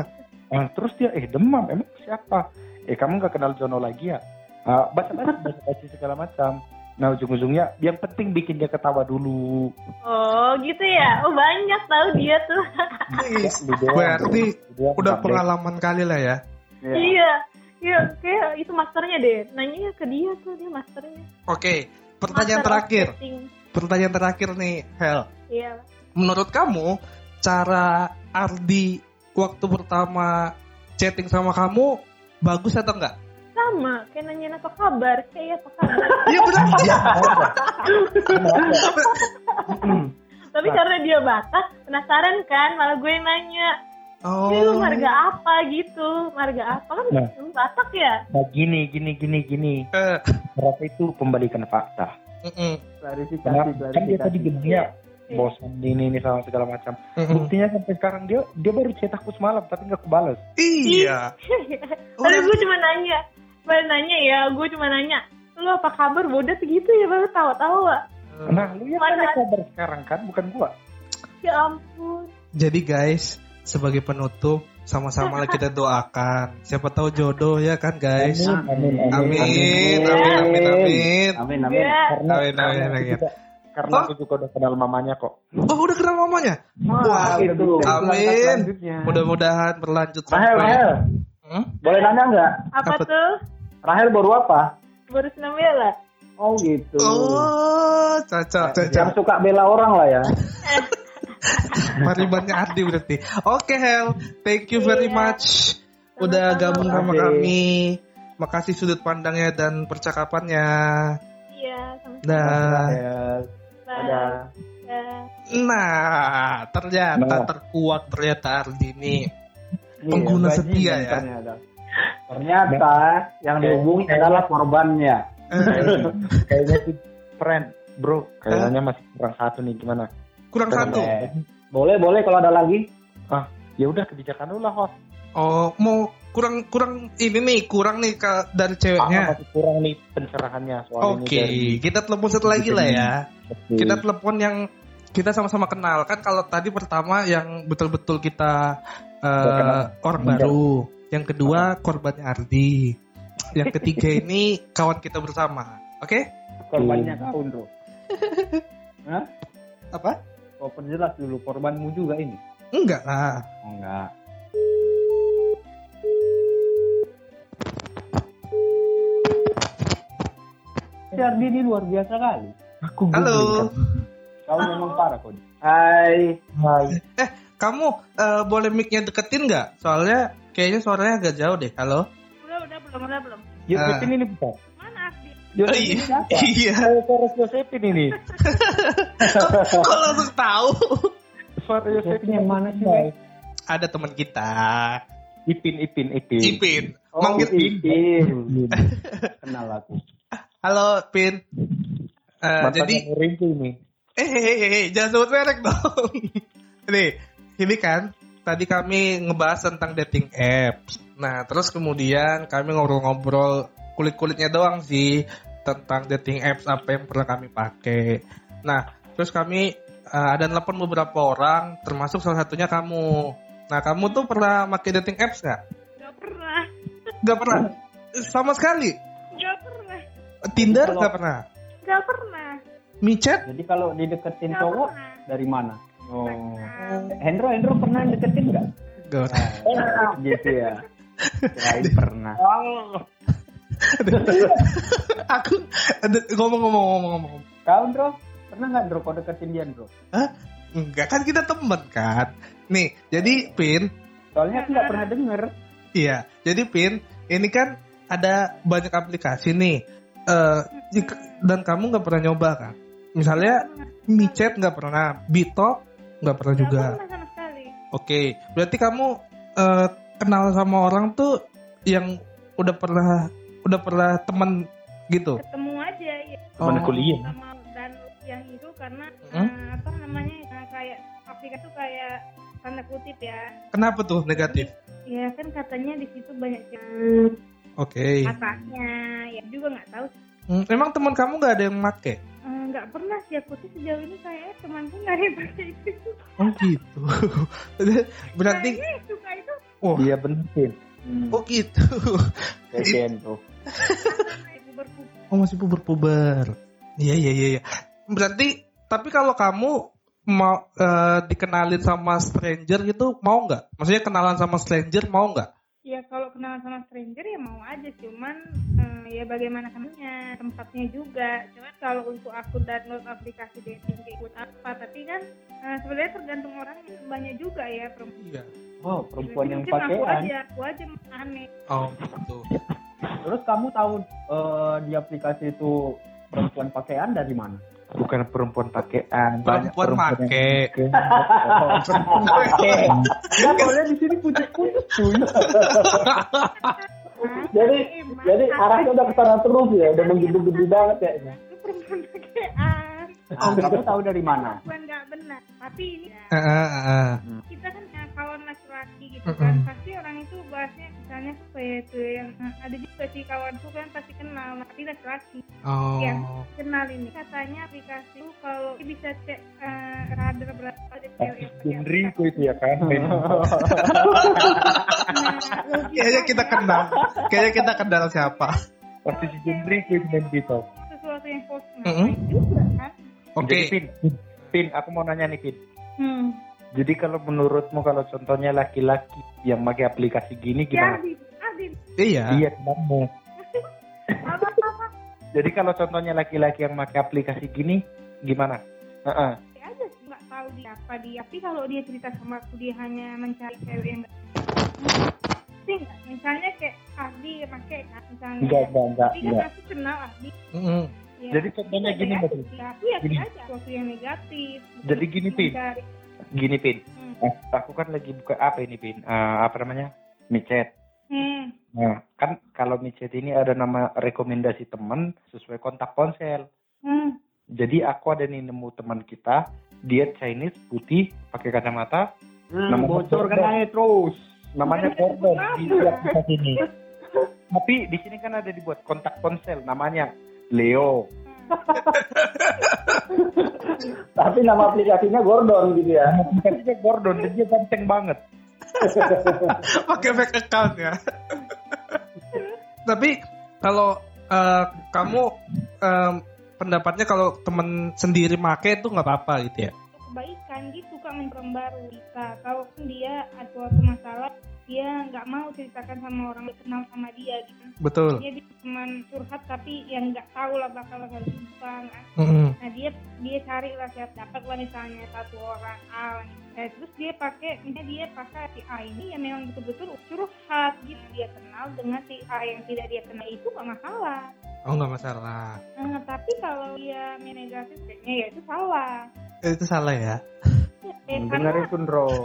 Nah, terus dia, eh demam, emang siapa? Eh kamu nggak kenal Jono lagi ya? Ah, basa-basi, basa-basi segala macam. Nah ujung-ujungnya yang penting bikin dia ketawa dulu. Oh gitu ya. Oh banyak tahu dia tuh. [LAUGHS] Doang. Berarti udah pengalaman kali lah ya. Iya. Iya, kayak itu masternya deh. Nanya ke dia tuh dia masternya. Oke, pertanyaan Master terakhir. Pertanyaan terakhir nih, Hel. Iya. Menurut kamu cara Ardi waktu pertama chatting sama kamu bagus atau enggak? Sama, kayak nanyain apa kabar. Kayak apa kabar. Iya benar. [LAUGHS] Tapi karena dia Batak, penasaran kan, malah gue yang nanya. Oh. Ini lu marga apa gitu? Marga apa kan? Nah. Batak ya? Nah gini, gini, gini, gini. Eh, Berapa itu pembalikan fakta? Klarifikasi, Kenapa? Kan dia tadi bilangnya bosan ini ini sama segala macam. mm-mm. Buktinya sampai sekarang dia dia baru chat aku semalam tapi nggak kebales. Iya. [LAUGHS] Tapi gue cuma nanya. Baru nanya ya, gue cuma nanya. Lu apa kabar? Bodoh segitu ya, baru tawa-tawa. Nah lu yang Mana? tanya kabar sekarang kan bukan gua. Ya ampun. Jadi guys, sebagai penutup sama-sama lah kita doakan. Siapa tahu jodoh ya kan guys. Amin, amin, Amin, amin, amin, amin. Amin, amin. Ya. Karena, Amin, amin, karena aku amin. juga, karena Oh. aku juga udah kenal mamanya kok. Oh udah kenal mamanya? Wah, itu. Amin. Mudah-mudahan berlanjut sampai. Hmm? Boleh nanya nggak? Apa, Apa? tuh? Rahel baru apa? Baru senam bela. Oh gitu. Oh, cocok, cocok. Yang suka bela orang lah ya. [LAUGHS] Maribannya Ardi berarti. Oke Hel, thank you very Iya. much udah Sama-sama. gabung sama kami. Makasih sudut pandangnya dan percakapannya. Iya, sama Dah. Rahel. Ada. Ya. Nah, ternyata Nah. terkuat ternyata Ardi ini. Iya, Pengguna bajingan setia ya. Ternyata. Ternyata yang dihubungi adalah korbannya. [LAUGHS] Kayaknya sih friend, bro. Kayaknya masih kurang satu nih gimana? Kurang satu. Eh, Boleh, boleh kalau ada lagi. Ya udah kebijakan lu lah host. Oh, mau kurang kurang ini nih, kurang nih ke, dari Ah, ceweknya. masih kurang nih pencerahannya soal Oke, ini. kita telepon satu lagi lah ya. Oke. Kita telepon yang kita sama-sama kenal kan kalau tadi pertama yang betul-betul kita eh, Udah kenal. orang baru, yang kedua korbannya Ardi, yang ketiga [LAUGHS] ini kawan kita bersama. Oke? Korbannya kau, bro. [LAUGHS] Hah? Apa? Kau perjelas dulu korbanmu juga ini. Enggak lah. Enggak. Si Ardi ini luar biasa kali. Aku Halo. Kau memang parah kau. Hai. Hai. Kamu eh, boleh mic-nya deketin nggak? Soalnya kayaknya suaranya agak jauh deh. Halo? Udah, udah, belum, udah, belum. Josephine ini bukan? Mana Ardi? Oh, iya. iya. Suara Josephine ini. [LAUGHS] Kok langsung tahu? Suara Josephine yang mana sih. Ada teman kita, Ipin, Ipin, Ipin. Ipin. Oh, Manggil Ipin. [LAUGHS] Kenal aku. Halo, Pin. Eh, Mantannya jadi Ringo ini. Eh, eh, eh, eh, jangan sebut merek dong. [LAUGHS] Nih, ini kan tadi kami ngebahas tentang dating apps. Nah, terus kemudian kami ngobrol-ngobrol kulit-kulitnya doang sih tentang dating apps apa yang pernah kami pakai. Nah, terus kami eh, ada nelpon beberapa orang, termasuk salah satunya kamu. Nah, kamu tuh pernah pakai dating apps nggak? Gak pernah. Gak pernah. Sama sekali. Gak pernah. Tinder Kalau- nggak pernah. Gak pernah. Micet? Jadi kalau dideketin Gak cowok pernah. dari mana? Oh. Hendro, Hendro pernah deketin nggak? Gak pernah. gitu ya. Kirain pernah. Aku ada- ngomong-ngomong ngomong-ngomong. Kau, Andro? Pernah nggak, Andro, kau deketin dia, Andro? Enggak kan kita temen kan. Nih, jadi Pin, Soalnya aku nggak pernah denger. iya. Jadi Pin, ini kan ada banyak aplikasi nih. Eh jika- dan kamu nggak pernah nyoba kan? Misalnya Micet nggak pernah, Bito nggak pernah Gak juga. pernah sama sekali. Oke, berarti kamu eh, kenal sama orang tuh yang udah pernah udah pernah temen gitu. Ketemu aja ya. Teman Oh. kuliah. sama dan yang itu karena Hmm? eh, apa namanya eh, kayak aplikasi itu kayak tanda kutip ya Kenapa tuh negatif? ya kan katanya di situ banyak yang Oke. Katanya, ya juga nggak tahu. Hmm, emang teman kamu nggak ada yang make? Eh, Nggak pernah sih aku tuh sejauh ini kayaknya temanku nggak ada yang pakai itu. Oh gitu. [LAUGHS] Berarti Kayaknya yang suka itu oh, Iya bener Pin. Hmm. oh gitu. [LAUGHS] Kasian tuh. kayak. Oh masih puber-puber. Iya iya iya. iya. Berarti tapi kalau kamu mau eh, dikenalin sama stranger gitu mau nggak? Maksudnya kenalan sama stranger mau nggak? Ya kalau kenalan sama stranger ya mau aja, cuman eh, ya bagaimana kamunya, tempatnya juga. Cuman kalau untuk aku download aplikasi dating kayak buat apa, tapi kan eh, sebenarnya tergantung orang banyak juga ya perempuan. Iya. Oh, perempuan yang Mungkin aku pakaian. aja, aku aja aneh. Oh gitu. Terus kamu tahu eh, di aplikasi itu perempuan pakaian dari mana? Bukan perempuan pakaian. banyak [LAUGHS] Perempuan make. Oh, perempuan pakaian. Enggak, soalnya di sini putih-putih cuy. [LAUGHS] Jadi jadi arahnya udah ke sana terus ya, udah menggebu-gebu banget kayaknya. perempuan pakaian. Ah, kamu tahu dari mana? Bukan nggak benar, tapi ini ya, Ah, ah, kita kan ya, kawan laki-laki gitu kan pasti orang itu bahasnya misalnya apa ya tuh yang eh, ada juga sih kawanku kan pasti kenal tapi laki-laki Oh. Yang kenal ini katanya aplikasi itu kalau bisa cek eh, radar berapa pakai Genriku itu ya kan. [LAUGHS] Nah, [LAUGHS] Kayaknya kita kenal. Kayaknya kita kenal siapa. Pasti si Genriku itu gitu. sesuatu yang positif Mm-mm. juga kan Oke. Jadi, Pin, Pin, Pin, aku mau nanya nih Pin. hmm. Jadi kalau menurutmu kalau contohnya laki-laki yang pakai aplikasi gini ya gimana? Adit Iya. Iya, apa [LAUGHS] Jadi kalau contohnya laki-laki yang pakai aplikasi gini gimana? Heeh. dia aja sih nggak tahu dia apa dia tapi kalau dia cerita sama aku dia hanya mencari cewek yang sih nggak misalnya kayak Ardi pakai kan misalnya Enggak, enggak, enggak, tapi kan enggak. aku kenal Ardi Mm-mm. ya, Jadi contohnya gini, sih. aku yakin Gini. aja sesuatu yang negatif Jadi gini, Pi. Gini, Pin. Hmm. Eh, aku kan lagi buka apa ini, Pin? Eh, apa namanya? Micet. Hmm. Nah, kan kalau micet ini ada nama rekomendasi teman sesuai kontak ponsel. Hmm. Jadi aku ada nih nemu teman kita, dia Chinese, putih, pakai kacamata, Hmm, Nama bocor kan aja terus. namanya Gordon di aplikasi ini. Tapi di sini kan ada dibuat kontak ponsel, namanya Leo. Tapi nama aplikasinya Gordon gitu ya. Aplikasinya Gordon, dan dia ganteng banget. [LAUGHS] Pakai fake account ya. Tapi kalau eh, kamu em, pendapatnya kalau temen sendiri make itu nggak apa-apa gitu ya? kebaikan dia suka mencari baru kita kalau dia ada suatu masalah dia nggak mau ceritakan sama orang yang kenal sama dia gitu Betul. dia cuma curhat tapi yang nggak tahu lah bakal bakal kan Mm-mm. nah dia dia cari lah siapa dapat lah misalnya satu orang A eh, terus dia pakai misalnya dia pakai si A ini yang memang betul-betul curhat gitu dia kenal dengan si A yang tidak dia kenal itu nggak masalah Oh nggak masalah. nah, tapi kalau dia main negatif kayaknya ya itu salah Eh, Itu salah ya. Eh, Dengar karena itu, Bro. [LAUGHS]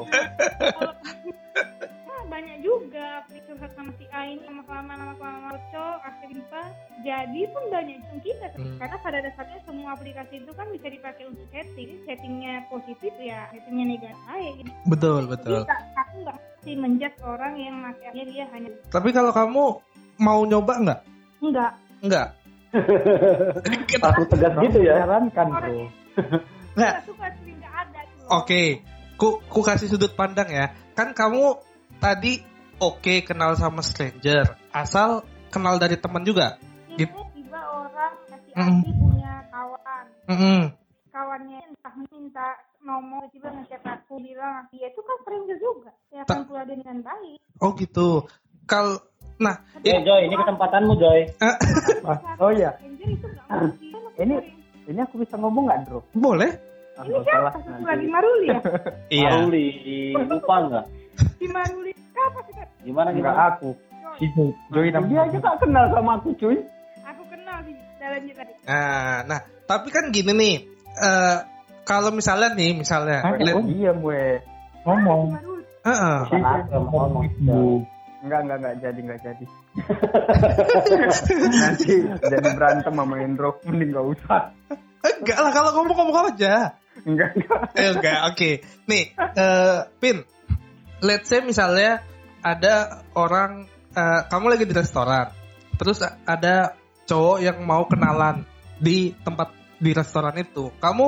banyak juga curhat sama si A ini lama lama lama lama cocok akhirnya jadi pun banyak kita Hmm. karena pada dasarnya semua aplikasi itu kan bisa dipakai untuk chatting settingnya positif ya settingnya negatif aja gitu Betul betul. nggak- aku nggak mesti menjudge orang yang makanya dia hanya Tapi kalau kamu mau nyoba nggak? enggak Nggak. [LAUGHS] Aku tegas gitu ya. Sarankan, Bro. Nggak. nggak suka sih nggak ada. Oke, ku ku kasih sudut pandang ya. Kan kamu tadi oke kenal sama stranger, asal kenal dari teman juga. Gitu. tiba-tiba orang kasih Mm. punya kawan Mm-mm. kawannya entah minta nomor tiba ngechat aku bilang dia itu kan stranger juga ya akan pula dengan baik Oh gitu. Kal nah, Eh, ini, Joy, ini kesempatanmu, Joy. [LAUGHS] Oh iya. [LAUGHS] Ini ini aku bisa ngomong nggak, Bro? boleh? Ah, ini siapa nanti. lagi Maruli ya [LAUGHS] Iya. Maruli, lupa nggak? Maruli siapa sih? Gimana Enggak gimana? aku, Joy. si Joy. Joy Dia namanya. aja gak kenal sama aku, cuy. aku kenal di jalannya tadi Nah, nah, tapi kan gini nih. eh kalau misalnya nih, misalnya, Hah? lihat- Oh, Iya, gue. Ngomong. Heeh. Ngomong gitu. Enggak, enggak, enggak jadi, enggak jadi. [LAUGHS] Nanti jadi berantem sama Indro, mending enggak usah. enggak lah kalau ngomong ngomong aja. Enggak, enggak. Eh, enggak, oke. Nih, eh Pin, let's say misalnya ada orang, eh, kamu lagi di restoran, terus ada cowok yang mau kenalan di tempat di restoran itu. Kamu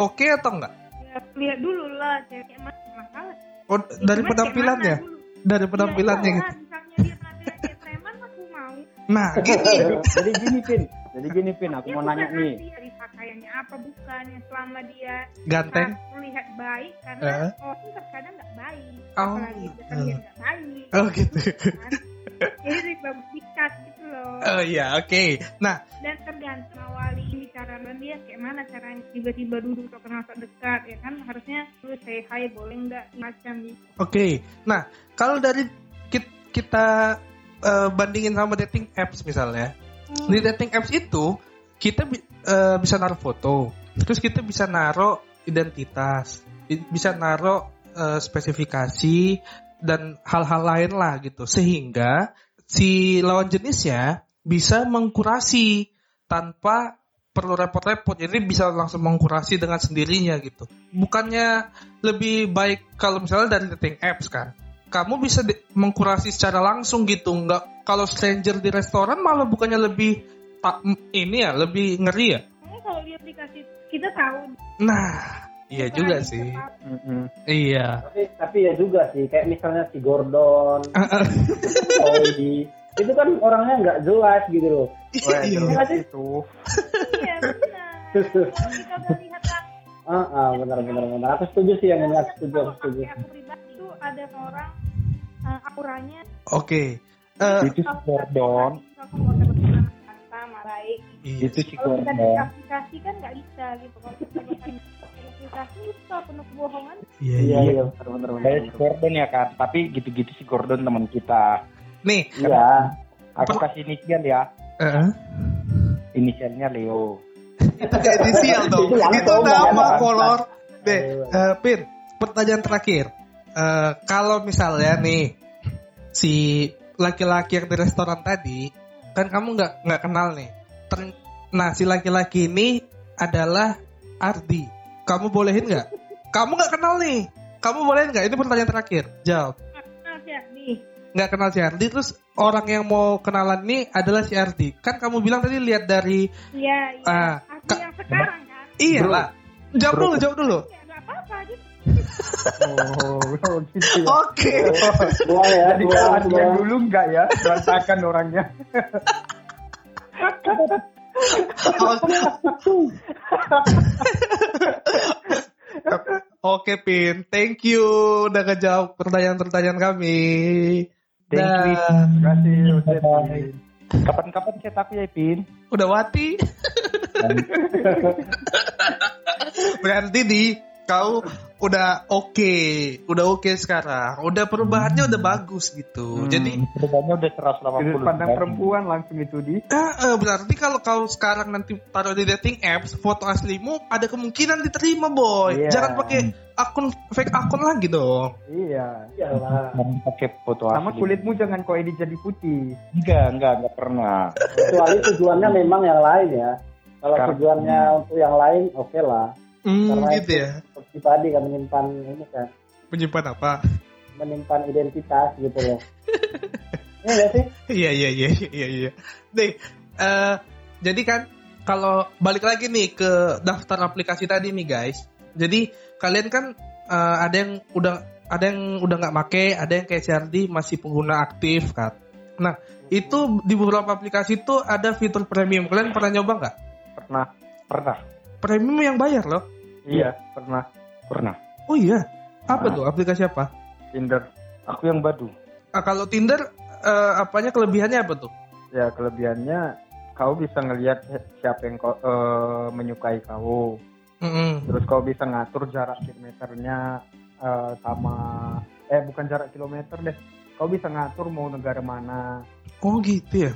oke atau enggak? ya lihat dulu lah cewek mana masalah Oh, dari Cuman penampilannya, dari Ya, penampilannya iyalah, gitu. misalnya dia penampilan kayak preman aku mau Nah, gitu. Jadi gini Pin, jadi gini Pin, aku ya mau nanya nih. Pakaiannya apa bukan yang selama dia Ganteng. terlihat baik karena Eh. orang terkadang nggak baik Oh, apalagi dia terlihat nggak baik Oh, gitu. kan? jadi dikat gitu loh Oh iya, oke. Nah, dan tergantung awali bicara dengan dia kayak mana caranya tiba-tiba duduk atau kenal tak dekat ya kan harusnya lu say hi boleh nggak macam gitu oke. Nah, kalau dari ki- kita eh, bandingin sama dating apps misalnya, di dating apps itu kita eh, bisa naruh foto, terus kita bisa naruh identitas, bisa naruh eh, spesifikasi dan hal-hal lain lah gitu, sehingga si lawan jenisnya bisa mengkurasi tanpa perlu repot-repot, jadi bisa langsung mengkurasi dengan sendirinya gitu. Bukannya lebih baik kalau misalnya dari dating apps kan, kamu bisa mengkurasi secara langsung gitu, nggak kalau stranger di restoran malah bukannya lebih ini ya lebih ngeri ya. Kalau di aplikasi kita tahu Nah, iya kita juga sih. Mm-mm. Iya. tapi tapi ya juga sih kayak misalnya si Gordon [LAUGHS] Owi itu kan orangnya nggak jelas gitu loh Wah, Iya. itu. iya benar kalau kita udah lihat lah ah ah, benar benar benar aku setuju sih yang ini aku setuju aku setuju aku pribadi itu ada orang uh, auranya Oke. Eh, Itu si Gordon. Sama baik iya. Itu si kalau kita Gordon. aplikasi kan nggak bisa gitu kalau kita aplikasi itu penuh kebohongan Iya, iya iya. iya benar benar benar Kayak si Gordon ya kan, tapi gitu-gitu si Gordon teman kita. Nih, iya Aku kasih inisial ya. eh, Inisialnya Leo. itu gak inisial dong. Itu nama kolor. Deh, eh, Pin, pertanyaan terakhir. Eh, kalau misalnya nih si laki-laki yang di restoran tadi, kan kamu nggak nggak kenal nih. Ter- nah, si laki-laki ini adalah Ardi. Kamu bolehin nggak? Kamu nggak kenal nih. Kamu bolehin nggak? Ini pertanyaan terakhir. Jawab. nah ya nih Nggak kenal si Ardi. Terus orang yang mau kenalan nih adalah si Ardi. Kan kamu bilang tadi lihat dari iya iya Ah, aku Kak- yang sekarang kan iya lah. Jawab dulu, jawab dulu. ya apa-apa gitu Oh, oh [LAUGHS] gitu ya. Oke. ya Jadi kalau yang dulu enggak ya, berantakan orangnya. [LAUGHS] Oke Pin, thank you udah ngejawab pertanyaan-pertanyaan kami. Thank you. Dah. Terima kasih. Pin. Kapan-kapan chat aku ya, Pin. Udah wati. [LAUGHS] Berarti di kau udah oke, udah oke sekarang. Udah perubahannya udah bagus gitu. Hmm, Jadi perubahannya udah 180 Sudut pandang perempuan langsung itu di. eh, eh, berarti kalau kau sekarang nanti taruh di dating apps foto aslimu ada kemungkinan diterima boy. Iya. Jangan pakai akun fake akun lagi dong. Iya. iyalah Jangan pakai foto Sama asli. kulitmu jangan kau edit jadi putih. Enggak, enggak, enggak pernah. kecuali tujuannya memang yang lain ya kalau tujuannya untuk yang lain oke lah Hmm, Karena gitu itu ya. pribadi kan menyimpan ini kan Menyimpan apa? menyimpan identitas gitu loh [LAUGHS] Iya nggak sih Iya iya iya iya iya. Nih, eh, jadi kan kalau balik lagi nih ke daftar aplikasi tadi nih guys. Jadi kalian kan eh, ada yang udah ada yang udah nggak make, ada yang kayak Syardi masih pengguna aktif kan. Nah itu di beberapa aplikasi itu ada fitur premium. Kalian pernah nyoba nggak? Pernah, pernah. Premium yang bayar loh. Iya, pernah, pernah. Oh iya. Apa Nah. tuh aplikasi apa? Tinder. Aku yang badu. Ah, kalau Tinder eh, apanya kelebihannya apa tuh? Ya kelebihannya kau bisa ngelihat siapa yang kau, eh, menyukai kau. Mm-mm. Terus kau bisa ngatur jarak kilometernya eh, sama eh bukan jarak kilometer deh. Kau bisa ngatur mau negara mana. Oh gitu ya.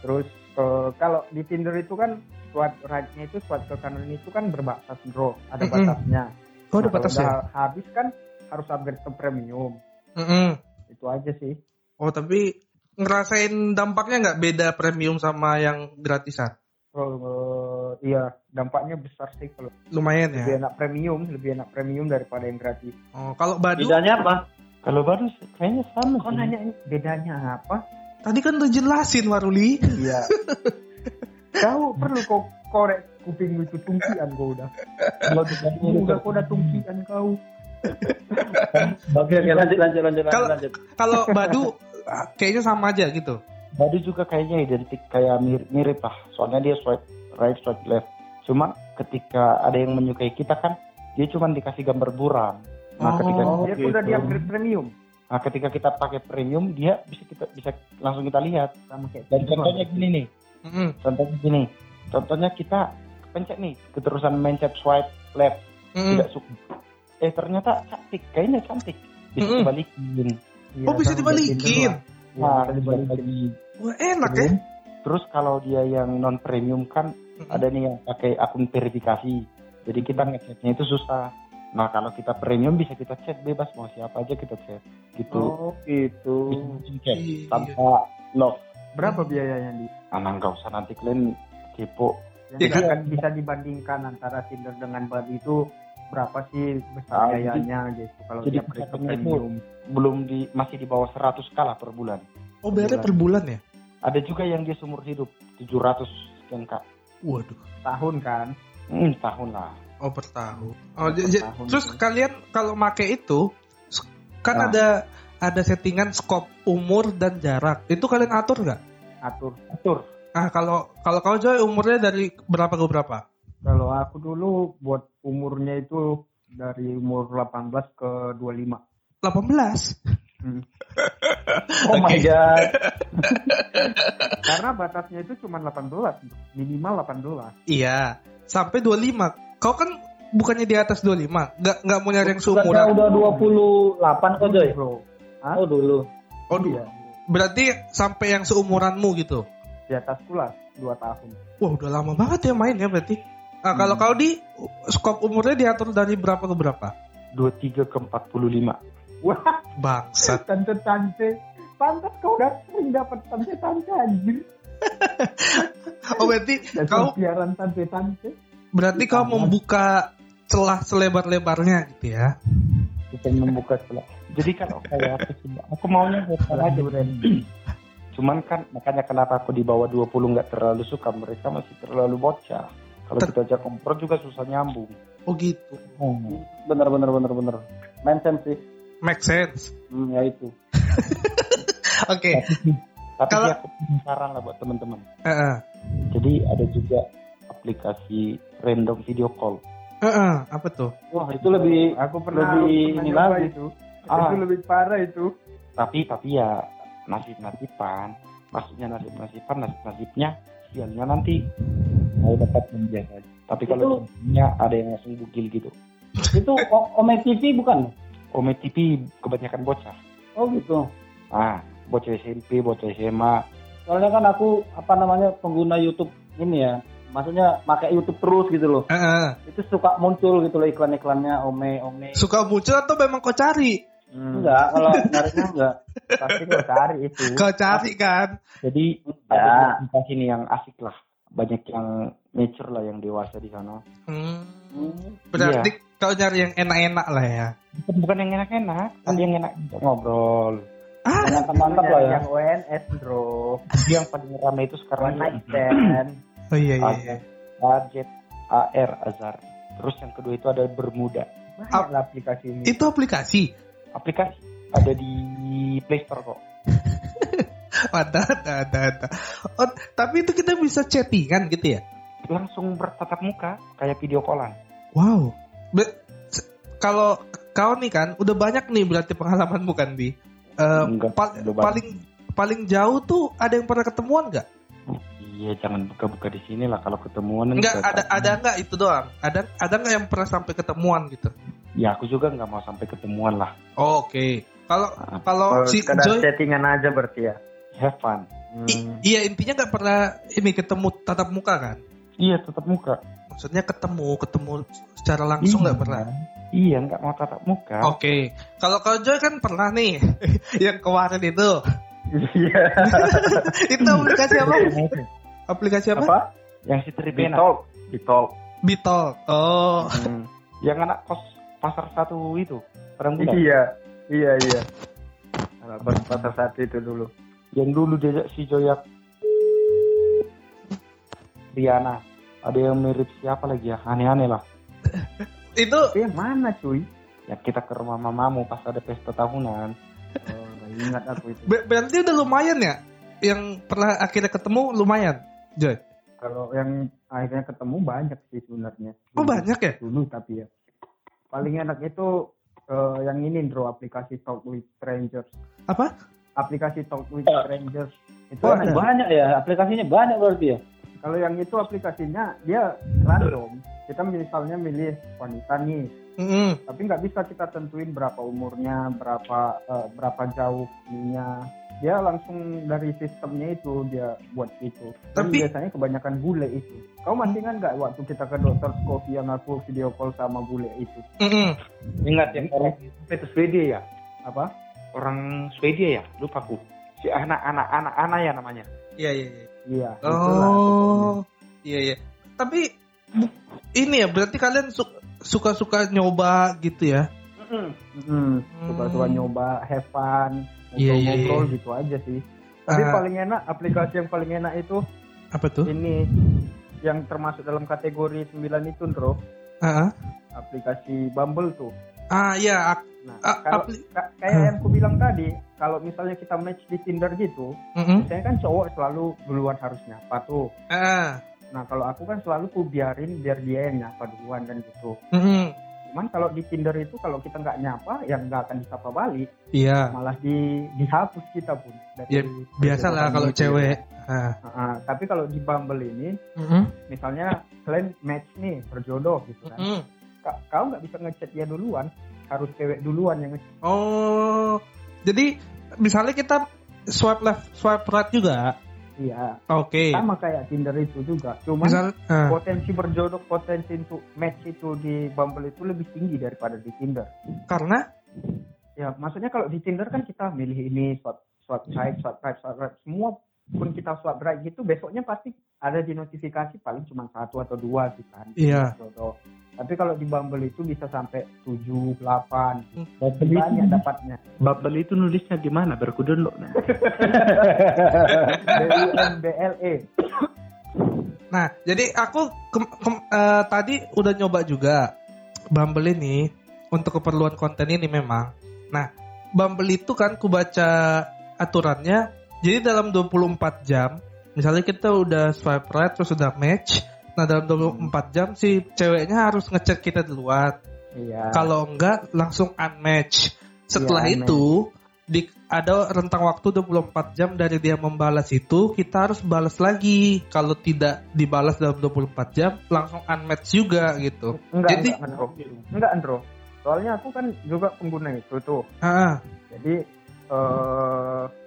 Terus eh, kalau di Tinder itu kan swipe right-nya itu swipe ke kanan itu kan berbatas bro, ada Mm-mm. batasnya. Oh ada Nah, batasnya. habis kan harus upgrade ke premium. Mm-mm. Itu aja sih. Oh tapi ngerasain dampaknya nggak beda premium sama yang gratisan? Eh, iya, dampaknya besar sih kalau Lumayan lebih ya. enak premium, lebih enak premium daripada yang gratis. Oh kalau Badu bedanya apa Kalau baru kayaknya sama kok sih. nanya ini bedanya apa? Tadi kan udah jelasin Waruli. Iya. [LAUGHS] kau perlu kau korek kuping itu tungkian kau udah. Kalau udah kau udah tungkian kau. Oke, oke, lanjut, lanjut, lanjut, Kalau- lanjut. Kalau Badu ah, kayaknya sama aja gitu. Badu juga kayaknya identik kayak mirip, mirip lah. Soalnya dia swipe right, swipe left. Cuma ketika ada yang menyukai kita kan, dia cuma dikasih gambar buram. Nah, Oh, ketika dia dia udah udah di dia premium. Nah, ketika kita pakai premium, dia bisa kita bisa langsung kita lihat. Sama kayak Dan contohnya gini nih, Mm-mm. contohnya gini. Contohnya kita pencet nih, keterusan mencet swipe left, Mm-mm. tidak suka. Eh ternyata cantik, kayaknya cantik. Bisa Mm-mm. dibalikin. Oh bisa dibalikin. Nah, bisa dibalikin. Wah enak ya. Terus kalau dia yang non premium kan Mm-mm. ada nih yang pakai akun verifikasi. Jadi kita ngechatnya itu susah. Nah kalau kita premium bisa kita chat bebas mau siapa aja kita chat gitu. Oh, gitu. Chat Iya. tanpa love. Berapa biayanya di? Anak nggak usah nanti kalian kepo. Iya kan? kan bisa dibandingkan antara Tinder dengan Badu itu berapa sih besar Ah, biayanya gitu kalau jadi dia premium. Belum di masih di bawah 100 kala per bulan. Oh bayarnya per bulan ya? Ada juga yang dia seumur hidup 700 sekian kak. Waduh. tahun kan? Hmm, tahun lah. Oh per tahun. Oh, Per tahun terus tuh. kalian kalau make itu kan Ah. ada ada settingan skop umur dan jarak. Itu kalian atur nggak? Atur. Atur. Ah kalau kalau kau Joy umurnya dari berapa ke berapa? Kalau aku dulu buat umurnya itu dari umur 18 ke 25. 18. [LAUGHS] Oh my god. [LAUGHS] Karena batasnya itu cuma 18, minimal 18. Iya, sampai 25. Kau kan bukannya di atas 25, nggak nggak mau nyari yang seumuran. udah 28 kok Joy? Bro. Oh dulu. Oh, iya. berarti sampai yang seumuranmu gitu. Di atasku lah 2 tahun. Wah, udah lama banget ya main ya berarti. Nah, kalau kau di skop umurnya diatur dari berapa ke berapa? 23 ke 45. Wah, Bangsat. [LAUGHS] tante-tante. Pantas kau udah sering dapat tante-tante anjir. [LAUGHS] Oh, berarti Dan kau siaran tante-tante. berarti kau membuka celah selebar-lebarnya gitu ya. Kita membuka sebelah. Jadi kalau kayak aku, aku maunya bocah aja. Cuman kan makanya kenapa aku di bawah 20 nggak terlalu suka. Mereka masih terlalu bocah. Kalau Ter- kita ajak kompor juga susah nyambung. Oh gitu. Bener bener bener bener. Main sense sih. Make sense. Hmm, ya itu. [LAUGHS] Oke. Tapi Kalau- aku saran lah buat teman-teman. Heeh. Jadi ada juga aplikasi random video call. Heeh, apa tuh? Wah, itu lebih Aku lebih ini lagi. itu. Ah, lebih parah itu. tapi tapi ya nasib nasiban. Maksudnya nasib nasiban nasib nasibnya sialnya nanti mau dapat menjaga. Tapi kalau contohnya ada yang langsung bugil gitu. itu Ome TV bukan? Ome TV kebanyakan bocah. Oh gitu. Ah, bocah SMP, bocah SMA. Soalnya kan aku apa namanya pengguna YouTube ini ya. Maksudnya pakai YouTube terus gitu loh. Heeh. Itu suka muncul gitu loh iklan-iklannya Ome Ome. Suka muncul atau memang kau cari? Enggak, kalau nyarinya enggak. Pasti kau cari itu. Kau cari kan? Jadi Ya. ada aplikasi ini yang asik lah. Banyak yang mature lah yang dewasa di sana. Hmm. Hmm. Berarti kau nyari yang enak-enak lah ya. Bukan, yang enak-enak, tapi yang enak ngobrol. Yang mantap lah ya. Yang ONS bro. Yang paling ramai itu sekarang One night. [CLEARS THROAT] Oh iya iya. Ada budget AR Azar. Terus yang kedua itu ada Bermuda. Ap- aplikasi ini. Itu aplikasi. Aplikasi ada di Play Store kok. [LAUGHS] Ada, ada, ada, ada. Oh, tapi itu kita bisa chattingan gitu ya? Langsung bertatap muka kayak video callan. Wow. Be- kalau kau nih kan udah banyak nih berarti pengalamanmu kan di Eh, Enggak, banyak. paling paling jauh tuh ada yang pernah ketemuan nggak? Iya, jangan buka-buka di sini lah kalau ketemuan. Enggak ada ada nggak itu doang? Ada ada nggak yang pernah sampai ketemuan gitu? Ya aku juga nggak mau sampai ketemuan lah. Oh, Oke. Kalau Ah, kalau si Joy settingan aja berarti ya. Have fun. i- iya intinya nggak pernah ini ketemu tatap muka kan? Iya, tetap muka. Maksudnya ketemu ketemu secara langsung nggak Iya. pernah? Iya, nggak mau tatap muka. Oke. Kalau kau Joy kan pernah nih [LAUGHS] yang kemarin itu. Iya. [LAUGHS] itu aplikasi apa? Aplikasi apa? Apa? Yang si Tripena. Bitol. Bitol. Bitol. Oh. Hmm. Yang anak kos pasar satu itu. Orang bulan. Iya. Iya, iya. Pasar satu itu dulu. yang dulu diajak si Joyak Diana ada yang mirip siapa lagi ya aneh-aneh lah [LAUGHS] Itu tapi yang mana cuy ya kita ke rumah mamamu pas ada pesta tahunan Oh, ingat aku itu. ber- berarti udah lumayan ya? Yang pernah akhirnya ketemu lumayan, Joy. Kalau yang akhirnya ketemu banyak sih sebenarnya. Oh banyak ya? Dulu tapi ya. Paling enak itu eh, yang ini bro aplikasi Talk with Strangers. Apa? Aplikasi Talk with Strangers. Itu Oh, enak. banyak ya, aplikasinya banyak berarti ya. Kalau yang itu aplikasinya dia random. Kita misalnya milih wanita nih, Mm-mm. tapi nggak bisa kita tentuin berapa umurnya, berapa eh, berapa jauh ininya. Dia langsung dari sistemnya itu dia buat itu. Dan Tapi- biasanya kebanyakan bule itu. Kau masih ingat nggak waktu kita ke dokter Skofi yang aku video call sama bule itu? Mm-mm. ingat yang orang itu Swedia ya Apa? orang Swedia ya lupa aku si anak-anak anak-anak ya namanya Iya iya. iya. Iya. Oh, iya iya. Tapi bu- ini ya berarti kalian su- suka-suka nyoba gitu ya? Mm, Suka-suka Hmm. nyoba, have fun, Iya, iya, ngobrol-ngobrol iya. gitu aja sih. Tapi Ah. paling enak aplikasi yang paling enak itu Apa tuh? ini yang termasuk dalam kategori 9 itu, Bro. Ah, Aplikasi Bumble tuh. ah iya. Nah, Ah, kalau apli- ka- kayak yang ku bilang tadi, kalau misalnya kita match di Tinder gitu, Mm-mm. biasanya kan cowok selalu duluan harus nyapa tuh. Ah, Nah, kalau aku kan selalu ku biarin biar dia yang nyapa duluan dan gitu. mm-mm. Cuman kalau di Tinder itu kalau kita nggak nyapa, yang nggak akan disapa balik, Iya. malah di dihapus kita pun. Dari, Ya, Biasalah dari kalau cewek. Ah. Ah, tapi kalau di Bumble ini, Mm-mm. misalnya kalian match nih berjodoh gitu kan, Mm-mm. Ka- kau nggak bisa ngechat dia duluan, harus cewek duluan yang ngechat. Oh, jadi misalnya kita swipe left, swipe right juga. Iya, Oke. sama kayak Tinder itu juga. Cuman Misal, ah, potensi berjodoh, potensi untuk match itu di Bumble itu lebih tinggi daripada di Tinder. karena Ya, maksudnya kalau di Tinder kan kita milih ini swipe swipe right, swipe right, swipe right, semua pun kita swipe right gitu, besoknya pasti ada di notifikasi paling cuma satu atau dua sih kan. Iya. Jodoh. Tapi kalau di Bumble itu bisa sampai 7, 8. Bubble Banyak itu, dapatnya. Bubble itu nulisnya gimana baru ku download [LAUGHS] nah. B-U-M-B-L-E. Nah, jadi aku kem- kem- eh, tadi udah nyoba juga Bumble ini untuk keperluan konten ini memang. Nah, Bumble itu kan ku baca aturannya, jadi dalam 24 jam, misalnya kita udah swipe right terus udah match, nah dalam 24 jam si ceweknya harus ngechat kita duluan. Iya. Kalau enggak langsung unmatch. Setelah Iya, itu di ada rentang waktu 24 jam dari dia membalas itu kita harus balas lagi. Kalau tidak dibalas dalam 24 jam langsung unmatch juga gitu. Enggak, Jadi enggak, Andro. Enggak, Andro. Soalnya aku kan juga pengguna itu tuh. ah, Jadi eh tak.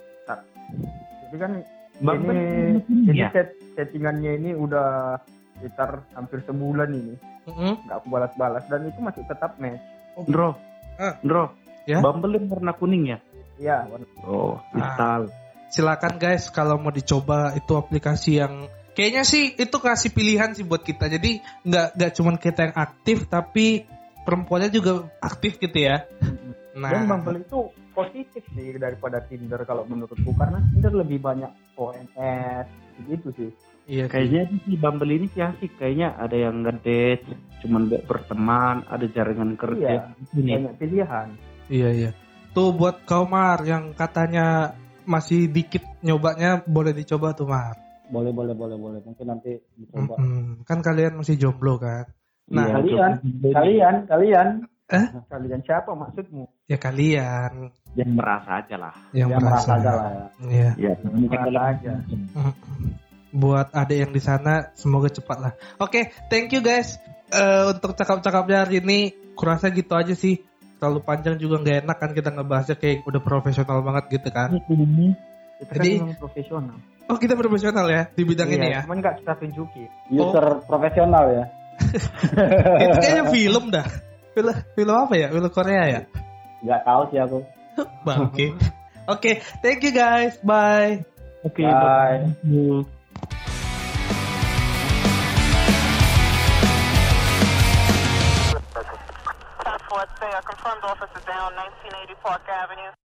Jadi kan Bumble ini ini jadi ya? set, settingannya ini udah sekitar hampir sebulan ini nggak aku balas-balas dan itu masih tetap match. Bro, Ah. bro, Ya? Bumble yang warna kuning ya? Iya, warna- Oh, install. silakan guys kalau mau dicoba itu aplikasi yang kayaknya sih itu kasih pilihan sih buat kita. Jadi nggak nggak cuman kita yang aktif tapi perempuannya juga aktif gitu ya. Nah, Dan Bumble itu positif sih daripada Tinder kalau menurutku karena Tinder lebih banyak OMS gitu sih. iya sih. Kayaknya sih Bumble ini sih asik. Kayaknya ada yang ngedate, cuman buat berteman, ada jaringan kerja. Ini. Banyak pilihan. Iya iya. Tuh buat kau Mar yang katanya masih dikit nyobanya boleh dicoba tuh Mar. Boleh, boleh, boleh, boleh. Mungkin nanti dicoba. Mm-mm. Kan kalian masih jomblo kan? Nah, Iya, kalian, coba. kalian, kalian. Eh? Kalian siapa maksudmu? Ya kalian yang merasa aja lah. yang Ya, merasa. merasa aja lah ya. Iya. Ya, Merasa aja. Buat adek yang di sana semoga cepat lah. Oke, thank you guys. Eh, untuk cakap-cakapnya hari ini kurasa gitu aja sih. Terlalu panjang juga nggak enak kan kita ngebahasnya kayak udah profesional banget gitu kan. Kita kan Jadi- memang profesional. Oh kita profesional ya di bidang ini ya. Cuman nggak kita tunjuki. User profesional ya. [LAUGHS] Itu kayaknya film dah. Film film apa ya? Film Korea ya? Nggak tahu sih aku. [LAUGHS] Bangke. Oke, thank you guys. Bye. Oke, Bye. bye. Down 1980 Park Avenue.